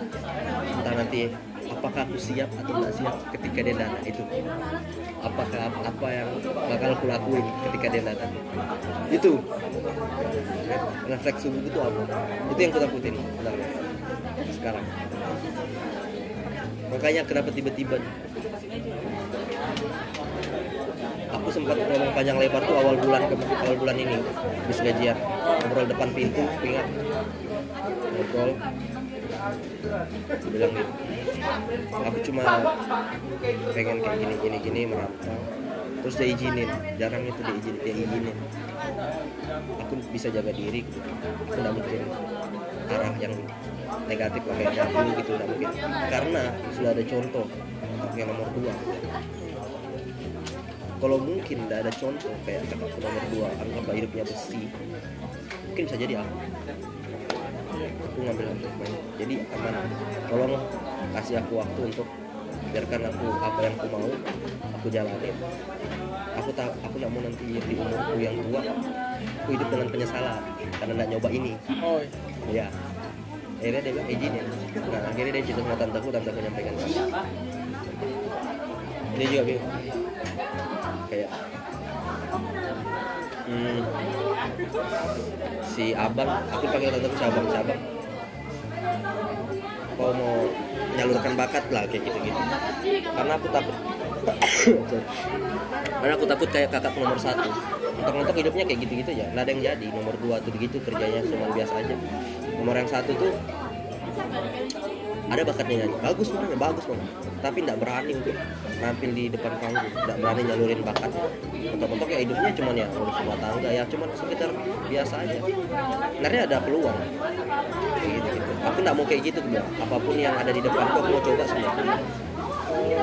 entah nanti apakah aku siap atau tidak siap ketika dia datang? Itu. Apakah apa yang bakal aku lakuin ketika dia datang? Itu. Refleks tubuh itu apa? Itu yang aku takutin sekarang. Makanya kenapa tiba-tiba? Aku sempat ngomong panjang lebar tuh awal bulan ke awal bulan ini. Habis gajian. Ngobrol depan pintu ingat. Ngobrol. Bilang gitu aku cuma pengen kayak gini gini gini merantau. Terus dia izinin jarang itu dia izinin dia izinin aku bisa jaga diri. Aku mungkin arah yang negatif kayak nyabu gitu nggak mungkin. Karena sudah ada contoh yang nomor dua. Kalau mungkin tidak ada contoh kayak kakakku nomor dua anggaplah hidupnya besi. Mungkin bisa jadi aku aku ngambil yang terbaik jadi aman. Tolong kasih aku waktu untuk biarkan aku apa yang aku mau aku jalanin aku tak aku nggak mau nanti di umurku yang tua aku hidup dengan penyesalan karena nggak nyoba ini. Oh ya akhirnya dia bilang izinin nah akhirnya dia cerita sama tanteku tanteku nyampaikan. Dia juga bingung kayak hmm, si abang aku panggil tanteku si abang si abang. Kau mau menyalurkan bakat lah kayak gitu gitu karena aku takut. Karena aku takut kayak kakakku nomor satu. Mentok-mentok hidupnya kayak gitu-gitu ya. Nggak ada yang jadi. Nomor dua tuh gitu kerjanya cuma biasa aja. Nomor yang satu tuh ada bakatnya nyanyi. Bagus sebenarnya bagus banget. Tapi tidak berani untuk nampil di depan panggung. Tidak berani nyalurin bakatnya mentok-mentok ya hidupnya cuman ya ngurus rumah tangga ya. Cuman sekitar biasa aja. Sebenarnya ada peluang. Gitu. Aku nggak mau kayak gitu bilang apa pun yang ada di depanku aku mau coba semua.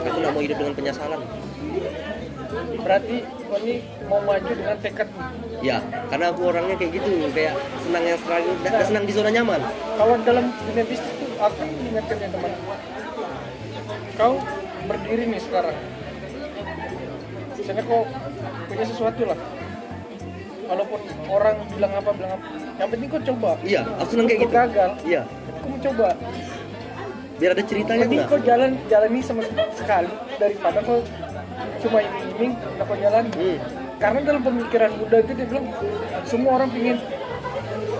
Aku nggak mau hidup dengan penyesalan. Berarti ini mau maju dengan tekad ya karena aku orangnya kayak gitu. Kayak senang yang struggle nggak senang di zona nyaman. Kalau dalam dunia bisnis itu aku ingatkan ya teman. Kau berdiri nih sekarang. Misalnya kau punya sesuatu lah. Walaupun orang bilang apa bilang apa. Yang penting kau coba. Iya aku senang kayak Kau gitu. gagal. Iya kau mau coba. Biar ada ceritanya mending enggak kau jalan jalani sama sekali daripada kau cuma iming-iming kau jalan? Hmm. karena dalam pemikiran Buddha itu dia bilang semua orang pingin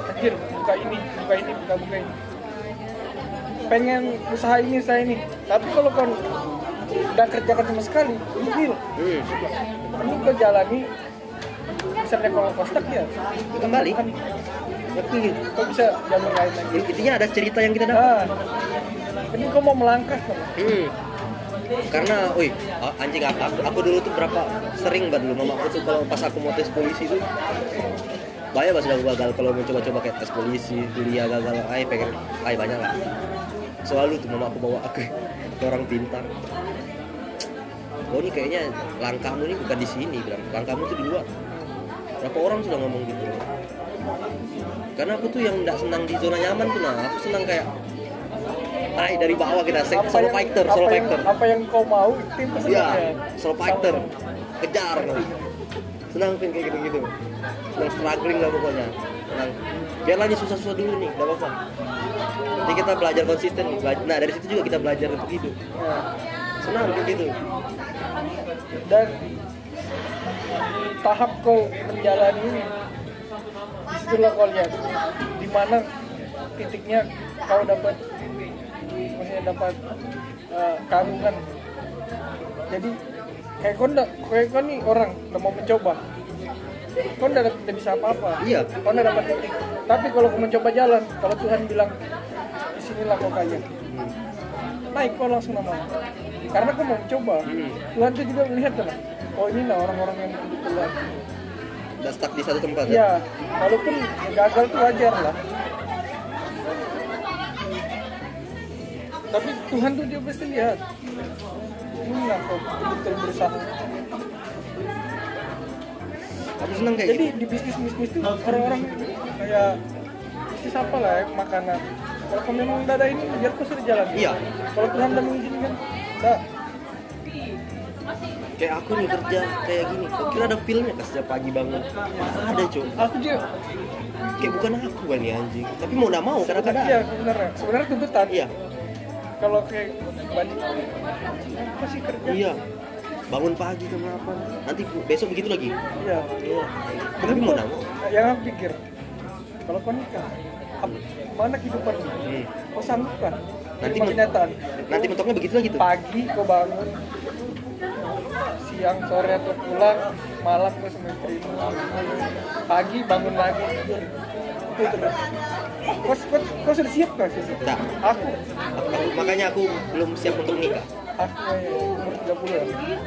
anjir buka ini buka ini buka buka ini. Pengen usaha ini usaha ini. Tapi kalau kau udah kerjakan sama sekali loh Hmm. ini kau jalani misalnya kalau kau stuck ya. Kembali. Kan ngerti kau bisa jalur lain lagi intinya ada cerita yang kita dapat nah ini kau mau melangkah kan Hmm. Karena, a- anjing apa? Aku, aku dulu tuh berapa sering banget dulu mama aku tuh kalau pas aku mau tes polisi tuh banyak pas aku gagal kalau mau coba-coba kayak tes polisi, kuliah gagal, ay pengen, ay banyak lah. Selalu tuh mama aku bawa aku ke orang pintar. Oh ini kayaknya langkahmu ini bukan di sini, bilang langkahmu tuh di luar. Berapa orang sudah ngomong gitu? Karena aku tuh yang nggak senang di zona nyaman tuh, nah aku senang kayak Ay, dari bawah kita se- solo yang- fighter, apa solo yang, fighter. apa yang kau mau tim pasti Iya, ya. solo fighter. Kejar nanti. Senang pin kayak gitu-gitu. Senang struggling lah pokoknya. Senang. Biarlah ini susah-susah dulu nih, gak apa-apa. Jadi kita belajar konsisten. nih, Nah dari situ juga kita belajar untuk hidup. Ya. Senang kayak gitu. dan tahap kau menjalani di situlah kau lihat. Di mana titiknya kau dapat maksudnya dapat eh, keagungan jadi kayak kau ndak kayak kau nih orang udah mau mencoba. Kau ndak ndak bisa apa-apa. Iya. kau ndak dapat titik. Tapi kalau kau mencoba jalan kalau Tuhan bilang di sinilah kau kaya naik kau langsung nama karena kau mau mencoba. Hmm. Tuhan tuh juga melihat lah oh ini lah orang-orang yang betul Gak stuck di satu tempat ya? ya walaupun gagal tuh wajar lah. Tapi Tuhan tuh dia pasti lihat. Ini lah kau betul berusaha aku seneng kayak jadi gitu? di bisnis bisnis tuh orang-orang kayak bisnis apa lah ya makanan. Kalau kau memang udah ada ini biar kau sudah jalan. Iya. kalau Tuhan udah mengizinkan udah kayak aku nih kerja kayak gini. Kok kira ada feelnya kan setiap pagi bangun. Ada cuy aku juga. Kayak bukan aku kan ya anjing. Tapi mau nggak mau karena iya kadang sebenarnya. Sebenarnya tuntutan. Iya. Kalau kayak banyak apa sih kerja? Iya. Bangun pagi jam 8 nanti besok begitu lagi? Iya. Iya. Tapi mau nggak mau? Yang aku pikir kalau kau nikah mana kehidupan? Hmm. kau sanggup kan? Nanti kenyataan nanti mentoknya begitu lagi tuh? Pagi kau bangun siang sore atau pulang malam kau sama istrimu pagi bangun lagi. Itu terus kau, kau, kau sudah siap kan sih tak. Aku? Aku- makanya aku belum siap untuk nikah. Aku umur 30 ya?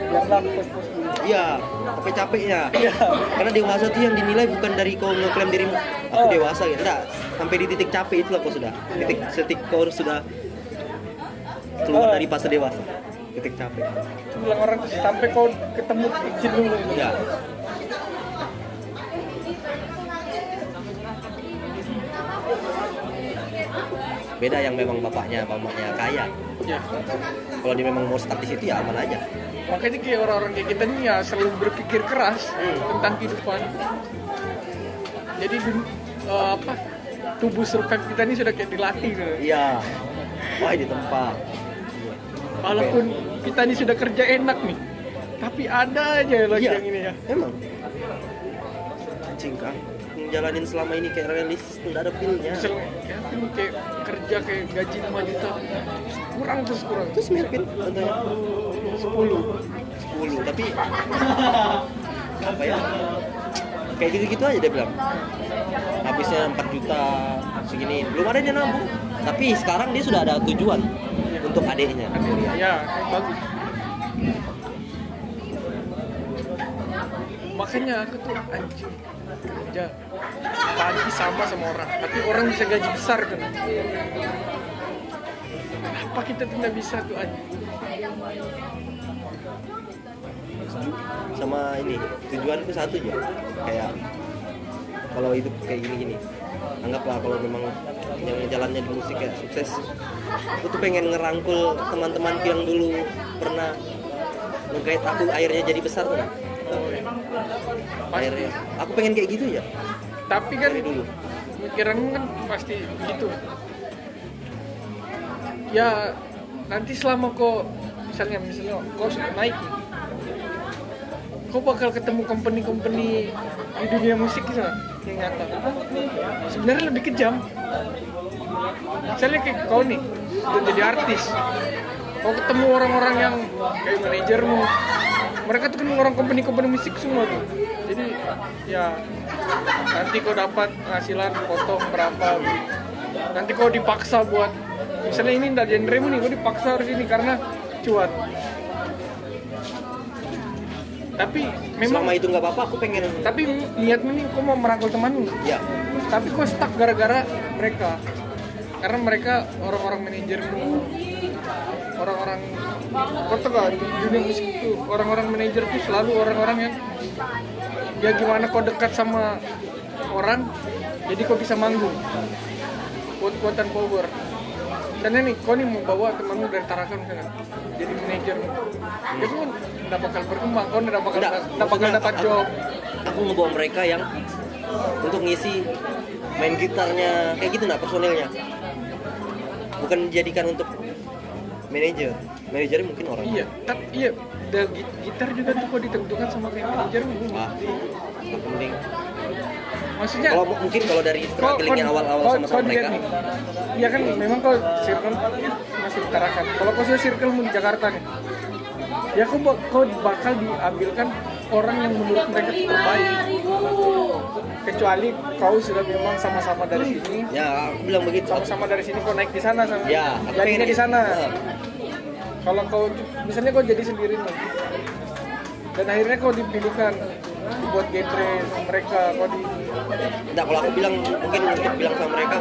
Biarlah pos-pos dulu iya capek-capeknya Iya. karena dewasa tuh yang dinilai bukan dari kau ngeklaim dirimu. Aku Oh. dewasa gitu enggak. Sampai di titik capek itulah kau sudah. Titik titik kau sudah keluar Oh. dari fase dewasa titik capek bilang orang sampai kau ketemu titik jenuh ya beda yang memang bapaknya bapaknya kaya Ya. kalau dia memang mau start di situ ya aman aja Makanya kayak orang-orang kayak kita nih ya selalu berpikir keras Hmm. tentang kehidupan. Jadi eh, apa tubuh survive kita ini sudah kayak dilatih gitu. iya wah di tempat Walaupun kita ini sudah kerja enak nih, tapi ada aja lagi iya yang ini ya. emang. Anjing kan ngejalanin selama ini kayak realistis tuh ada feelnya. Misalnya ya, lu kayak kerja kayak gaji 5 juta, kurang terus kurang. terus miripin contohnya 10 10 tapi apa ya? Kayak gitu-gitu aja dia bilang. Habisnya 4 juta segini. Belum ada yang nabung tapi sekarang dia sudah ada tujuan untuk adiknya Ya, bagus. Makanya aku tuh anjing kerja pagi sama sama orang, tapi orang bisa gaji besar kan. Kenapa kita tidak bisa tuh anjing? sama ini tujuan itu satu aja kayak kalau hidup kayak gini-gini anggaplah kalau memang yang jalannya di musik ya sukses. Aku tuh pengen ngerangkul teman-temanku yang dulu pernah ngegait aku akhirnya jadi besar tuh. Akhirnya aku pengen kayak gitu ya. Tapi kan dulu. pikiran kan pasti begitu. Ya nanti selama kok misalnya misalnya kau sudah naik nih, kau bakal ketemu company-company di dunia musik gitu yang nyata. Sebenarnya lebih kejam. Misalnya kayak kau nih udah jadi artis, kau ketemu orang-orang yang kayak manajermu, mereka tuh kan orang company-company musik semua tuh. Jadi ya nanti kau dapat penghasilan potong berapa nanti kau dipaksa buat misalnya ini ndak genremu nih kau dipaksa harus ini karena cuan tapi memang selama itu nggak apa-apa aku pengen tapi niatmu nih kau mau merangkul temanmu ya. Tapi kau stuck gara-gara mereka. Karena mereka orang-orang manajermu orang-orang kau gak dunia musik itu orang-orang manajer tuh selalu orang-orang yang ya gimana kau dekat sama orang jadi kau bisa manggung. Kuat-kuatan power karena nih kau nih mau bawa temanmu dari Tarakan misalnya jadi manajer. Itu kan nggak bakal berkembang kau nggak bakal nggak bakal dapat aku- job. aku ngebawa mereka yang untuk ngisi main gitarnya kayak gitu nah personilnya. Bukan dijadikan untuk manajer. Manajernya mungkin orang. Iya, tapi iya, da, gi- gitar juga tuh kok ditentukan sama kayak manajer nggak penting Maksudnya kalau mungkin kalau dari struggling yang awal-awal kau lihat mereka nih. Iya kan memang kau circle masih ditarakan. Kalau kau sudah circle di Jakarta nih, ya kau, kau bakal diambilkan orang yang menurut mereka terbaik. Kecuali kau sudah memang sama-sama dari sini, ya aku bilang begitu sama-sama dari sini kau naik di sana sama ya jadinya di sana. Nah, Kalau kau misalnya kau jadi sendiri nih, dan akhirnya kau dipilihkan buat genre sama mereka, kau di Enggak, kalau aku bilang mungkin untuk bilang sama mereka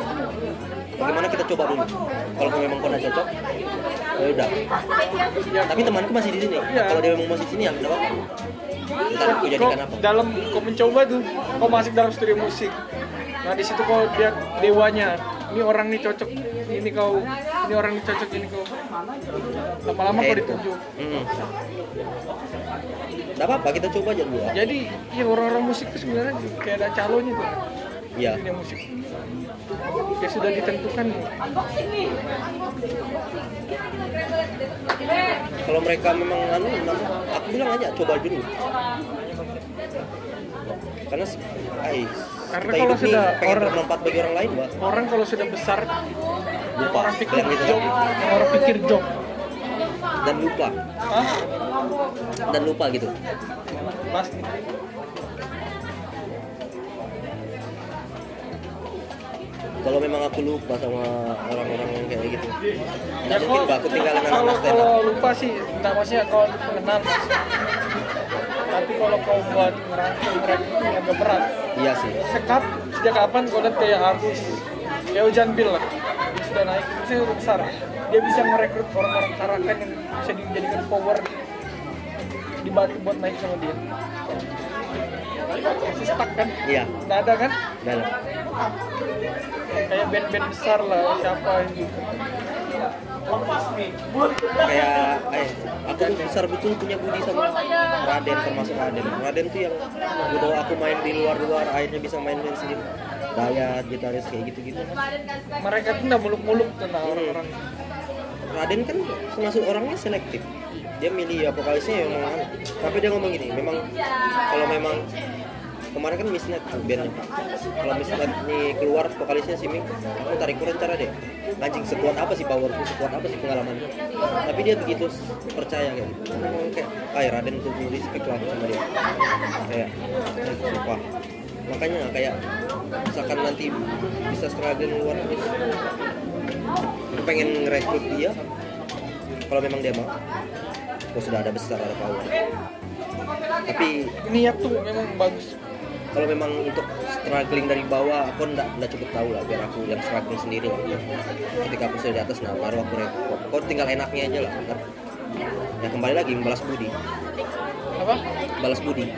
bagaimana kita coba dulu. Kalau memang kau nggak cocok, ya udah. ya Tapi temanku masih di sini. Iya. Kalau dia memang masih di sini ya udah apa. ntar aku kau jadikan apa dalam kau mencoba tuh kau masuk dalam studio musik nah di situ kau lihat dewanya ini orang nih cocok ini kau ini orang nih cocok ini kau lama-lama kau Kayak- ditunjuk Hmm. Gak apa-apa kita coba aja dulu. jadi ya orang-orang musik itu sebenarnya kayak ada calonnya tuh Iya. dunia musik ya sudah ditentukan Kalau mereka memang anu, aku bilang aja coba dulu. Karena ay, Karena kita kalau sudah orang- bermanfaat bagi orang lain, Mbak. orang kalau sudah besar Lupa, orang pikir gitu job orang pikir job Dan lupa, Hah? dan lupa gitu. pasti Kalau memang aku lupa sama orang-orang yang kayak gitu. Ya, Nggak mungkin kok- Mbak, aku kalau anak-anak stand kalau up. lupa sih nggak maksudnya kalau Mas. tapi kalau kau buat merangkul mereka itu agak berat Iya sih. sekap sejak kapan kau lihat kayak artis ya Ujan Bill lah sudah naik dia sudah besar dia bisa merekrut orang-orang Tarakan yang bisa dijadikan power dibantu buat naik sama dia masih stuck kan Iya, nggak ada kan dalam. kayak band-band besar lah siapa gitu Kayak, eh, aku tuh besar betul punya budi sama Raden termasuk Raden. Raden tuh yang bawa aku main di luar-luar, akhirnya bisa main-main sendiri. Dayat, gitaris kayak gitu-gitu. mereka tuh nggak muluk-muluk tuh nah orang-orang Raden kan termasuk orangnya selektif. Dia milih ya vokalisnya yang memang anu. Tapi dia ngomong gini, memang kalau memang kemarin kan Misnet tuh. Kalau Misnet nih keluar vokalisnya si Ming, aku tarik kurang cara deh. Anjing sekuat apa sih powerku, sekuat apa sih pengalamannya. Tapi dia begitu percaya kayak gitu. Memang kayak, ay Raden tuh respect lah sama dia. Kayak, sumpah. Makanya kayak misalkan nanti bisa struggle luar negeri aku pengen ngerekrut dia kalau memang dia mau. Kalau sudah ada besar ada power. Tapi niat tuh memang bagus. kalau memang untuk struggling dari bawah aku ndak ndak cukup tahu lah biar aku yang struggling sendiri lah. Ketika aku sudah di atas nah baru aku rekrut kau tinggal enaknya aja lah ntar. Ya kembali lagi balas budi. Apa? Balas budi.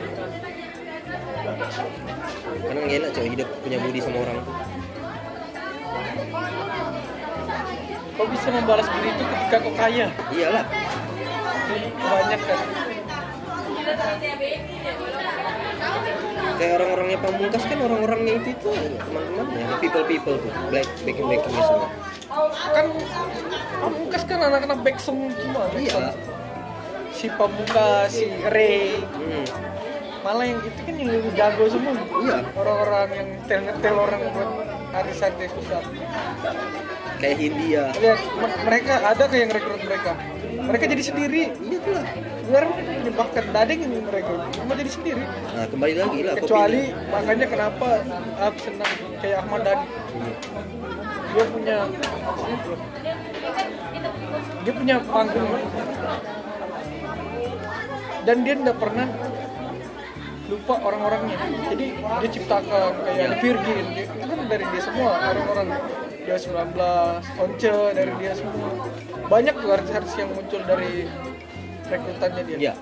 Karena nggak enak cowok hidup punya budi sama orang kau bisa membalas budi itu ketika kau kaya. Iyalah. Banyak kan? Kayak orang-orangnya pamungkas kan orang-orangnya itu itu teman-temannya people people tuh black backing backingnya semua. Kan pamungkas kan anak-anak backsong semua. Iya si pamungkas si Ray hmm. malah yang itu kan yang lebih jago semua. Iya. orang-orang yang tel ngetel orang buat arisan deh susah kayak Hindia. Me- mereka ada kayak yang rekrut mereka. Mereka jadi sendiri. Iya tuh lah. Sebenarnya bakat nggak ada yang mereka. Cuma jadi sendiri. Nah kembali lagi lah kecuali makanya kenapa aku senang kayak Ahmad Dhani. Dia punya dia punya panggung. Dan dia tidak pernah lupa orang-orangnya. Jadi dia ciptakan kayak The Virgin. Dia, kan dari dia semua orang-orang dia 19 Once dari dia semua banyak tuh artis-artis yang muncul dari rekrutannya dia iya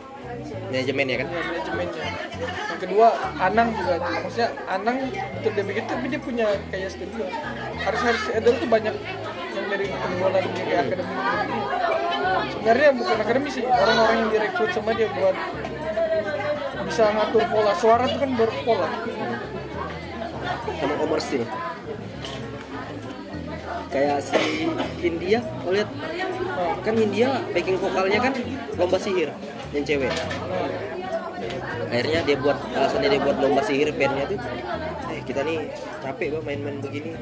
manajemennya kan ya, manajemennya. Yang kedua, Anang juga. Maksudnya Anang betul dia begitu, tapi dia punya kayak studio. Harus harus ada tuh banyak yang dari penjualan dia kayak akademi akademi. Sebenarnya bukan akademi sih, orang-orang yang direkrut sama dia buat bisa ngatur pola suara tuh kan berpola. sama komersil kayak si Hindia kau lihat. Kan Hindia backing vokalnya kan lomba sihir yang cewek. Akhirnya dia buat alasannya dia buat lomba sihir bandnya tuh eh kita nih capek bang main-main begini.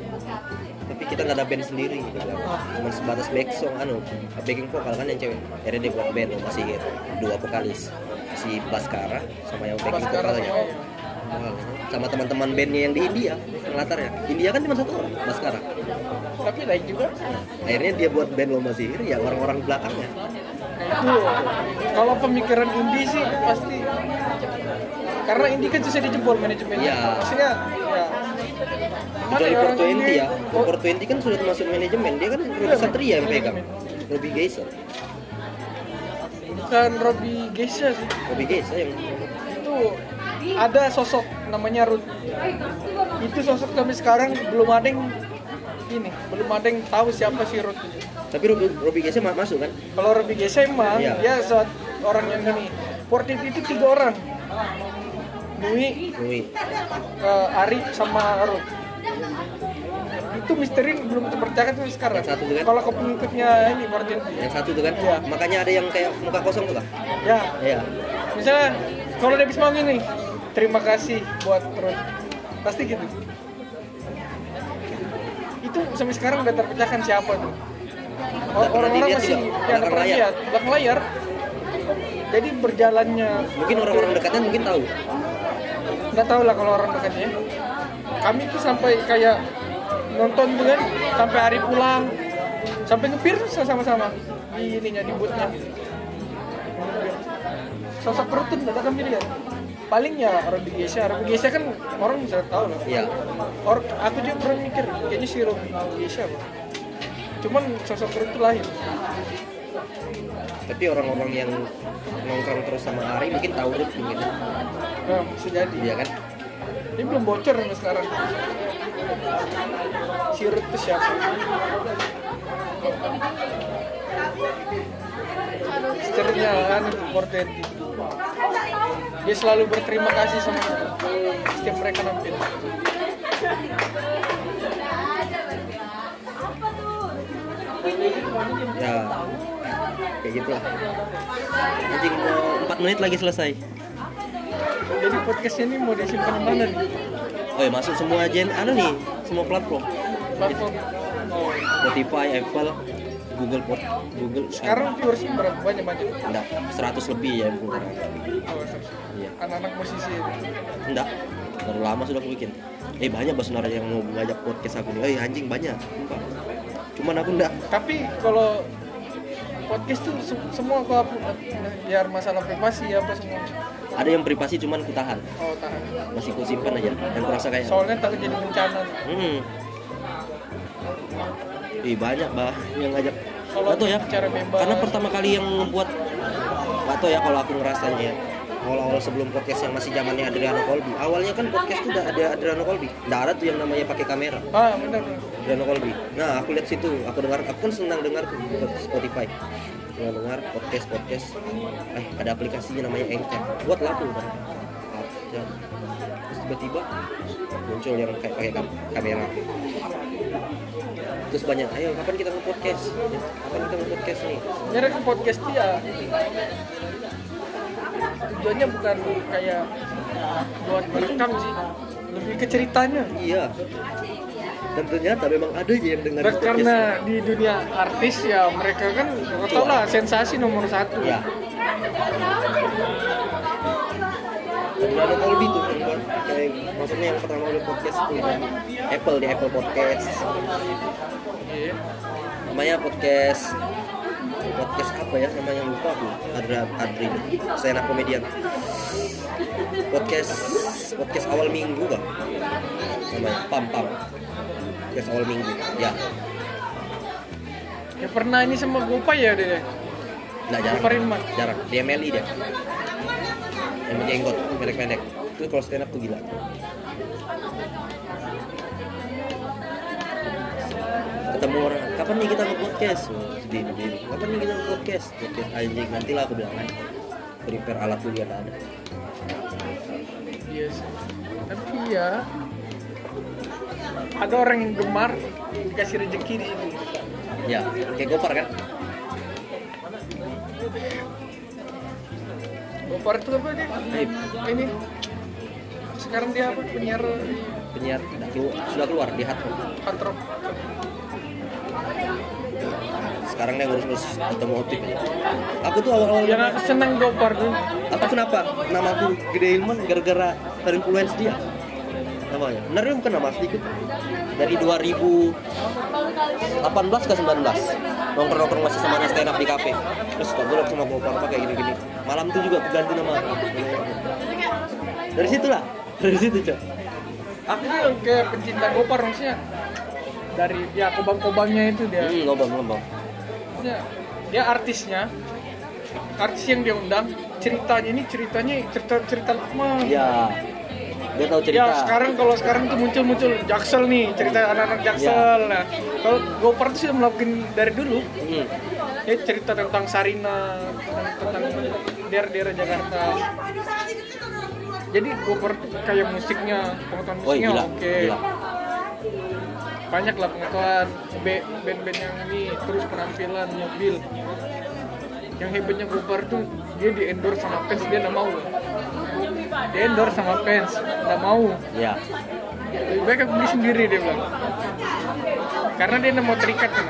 Tapi kita nggak ada band sendiri gitu cuma sebatas back song anu backing vokal kan yang cewek. Akhirnya dia buat band lomba sihir dua vokalis. Si Baskara sama yang backing vokalnya sama- teman-teman bandnya yang di India yang latarnya India kan cuma satu orang Baskara tapi naik juga. akhirnya dia buat band lomba sihir ya orang-orang belakangnya. Itu kalau pemikiran indie sih pasti. Karena indie kan susah dijebol manajemennya. Iya. Maksudnya ya. Kecuali 420 indie- ya Oh, 420 kan sudah termasuk manajemen. Dia kan Robi Iya, Satria yang pegang. Robi Geisha bukan Robby Geisha sih. Robi Geisha yang ada sosok namanya Ruth itu sosok sampai sekarang belum ada yang ini belum ada yang tahu siapa si Ruth Tapi Robi, Robi Gese ma- masuk kan? kalau Robi Gesa emang dia saat orang yang ini Fortit itu tiga orang Nui, Nui. eh, Ari sama Ruth itu misteri belum terpecahkan sampai sekarang Yang satu tuh kan? kalau ke pengikutnya ini Fortit Yang satu tuh kan? Iya. Makanya ada yang kayak muka kosong tuh kan? ya Iya. misalnya kalau dia bisa gini terima kasih buat Ruth pasti gitu. Itu sampai sekarang udah terpecahkan siapa tuh? Orang-orang masih juga, ya, belakang layar. belakang layar. Jadi berjalannya Mungkin orang-orang dekatnya mungkin tahu. nggak tahu lah kalau orang dekatnya. Kami tuh sampai kayak nonton tuh kan sampai hari pulang. Sampai ngepir sama-sama di ininya di bootnya sosok perutun nggak kami lihat paling ya Robi Gesha Robi Gesha kan orang bisa tahu lah. Iya. Or, aku juga pernah mikir kayaknya si Robi Gesha cuman sosok perut tuh lahir. Tapi orang-orang yang nongkrong terus sama Ari mungkin tahu Ruth mungkin. nah, bisa jadi. Iya kan? ini belum bocor sampai sekarang. Si Ruth itu siapa? Istrinya kan Portet dia selalu berterima kasih sama setiap mereka nampil Ya. Kayak gitu lah. Anjing mau 4 menit lagi selesai. jadi podcastnya ini mau disimpan di mana nih Oh ya masuk semua gen ada nih semua platform. platform oh. Spotify, Apple, Google Pod, Google. sekarang viewersnya berapa banyak banyak enggak 100 lebih ya sekarang. oh, Iya. anak-anak musisi itu. Enggak. Dari lama sudah aku bikin. Eh banyak bahasa yang mau ngajak podcast aku nih. Eh anjing banyak. Sumpah. Cuman aku enggak. tapi kalau podcast tuh se- semua aku upload biar masalah privasi apa semua Ada yang privasi cuman ku tahan. oh tahan Masih ku simpan aja. Dan kurasa kayak soalnya takut jadi bencana Hmm. Ih banyak bah yang ngajak. Kalau Gak tau ya. Karena pertama kali yang membuat Gak tau ya kalau aku ngerasanya ya. Awal-awal sebelum podcast yang masih zamannya Adriano Colby. Awalnya kan podcast tuh udah ada Adriano Colby. Nggak ada tuh yang namanya pakai kamera. ah benar Adriano Colby. Nah aku lihat situ, aku dengar, aku kan senang dengar tuh Spotify. Senang dengar podcast podcast. Eh ada aplikasinya namanya Anchor. Buat lagu kan. Terus tiba-tiba muncul yang kayak pakai kam- kamera. Terus banyak, ayo kapan kita nge-podcast? Ya, Kapan kita nge-podcast nih? sebenarnya ke podcast tuh ya tujuannya bukan kayak buat merekam sih lebih ke ceritanya Iya. Dan ternyata memang ada aja yang dengar karena di dunia artis ya mereka kan tau lah sensasi nomor satu Ya. Tuh yang buat kayak maksudnya yang pertama kali podcast tuh kan Apple di Apple Podcast. Namanya podcast podcast apa ya? Namanya lupa aku. Adra Adri. Stand up comedian. Podcast podcast awal minggu kan namanya pam pam. Podcast awal minggu ya. Ya pernah ini sama Gopay ya deh nggak jarang. Jarang. Dia Meli dia. Yang berjenggot pendek-pendek itu kalau stand up tuh gila. Ketemu orang kapan nih kita nge-podcast? Oh, sedih sedih. Kapan nih kita nge-podcast? Podcast anjing nanti lah aku bilang kan prepare alat dulu ya ada iya sih. Tapi ya ada orang yang gemar dikasih rezeki di sini. Ya kayak gopar kan? Gopar itu apa dia? Ini sekarang dia apa penyiar? Penyiar udah kelu- sudah keluar di hard Rock. hard rock. Sekarang dia ngurus-ngurus otomotif. Aku tuh awal-awal yang aku seneng Gopar tuh aku kenapa? Nama aku Gede Ilman gara-gara terinfluence dia. Namanya benar dia bukan nama asli itu dari 2018 ke 19 nongkrong-nongkrong masih sama stand up di kafe. Terus kok gue sama Gopar apa kayak gini-gini. Malam tuh juga ganti nama. Dari situ lah dari situ cok aku tuh yang kayak pencinta Gopar maksudnya dari ya kobang-kobangnya itu dia hmm ngobam ngobam Maksudnya, dia artisnya artis yang dia undang ceritanya ini ceritanya cerita cerita lama ya dia tahu cerita Ya sekarang kalau sekarang tuh muncul muncul Jaksel nih cerita anak-anak Jaksel. Nah kalau Gopar tuh sudah melakukan dari dulu. Hmm. Ya cerita tentang Sarina, tentang, tentang daerah-daerah Jakarta. Jadi Gopar tuh kayak musiknya, pengetahuan oh musiknya gila oke. gila Banyak lah pengetahuan band-band yang ini terus penampilan mobil. Yang hebatnya Gopar tuh dia di endorse sama fans dia nggak mau. Di endorse sama fans nggak mau ya lebih baik aku beli sendiri dia bilang karena dia nggak mau terikat kan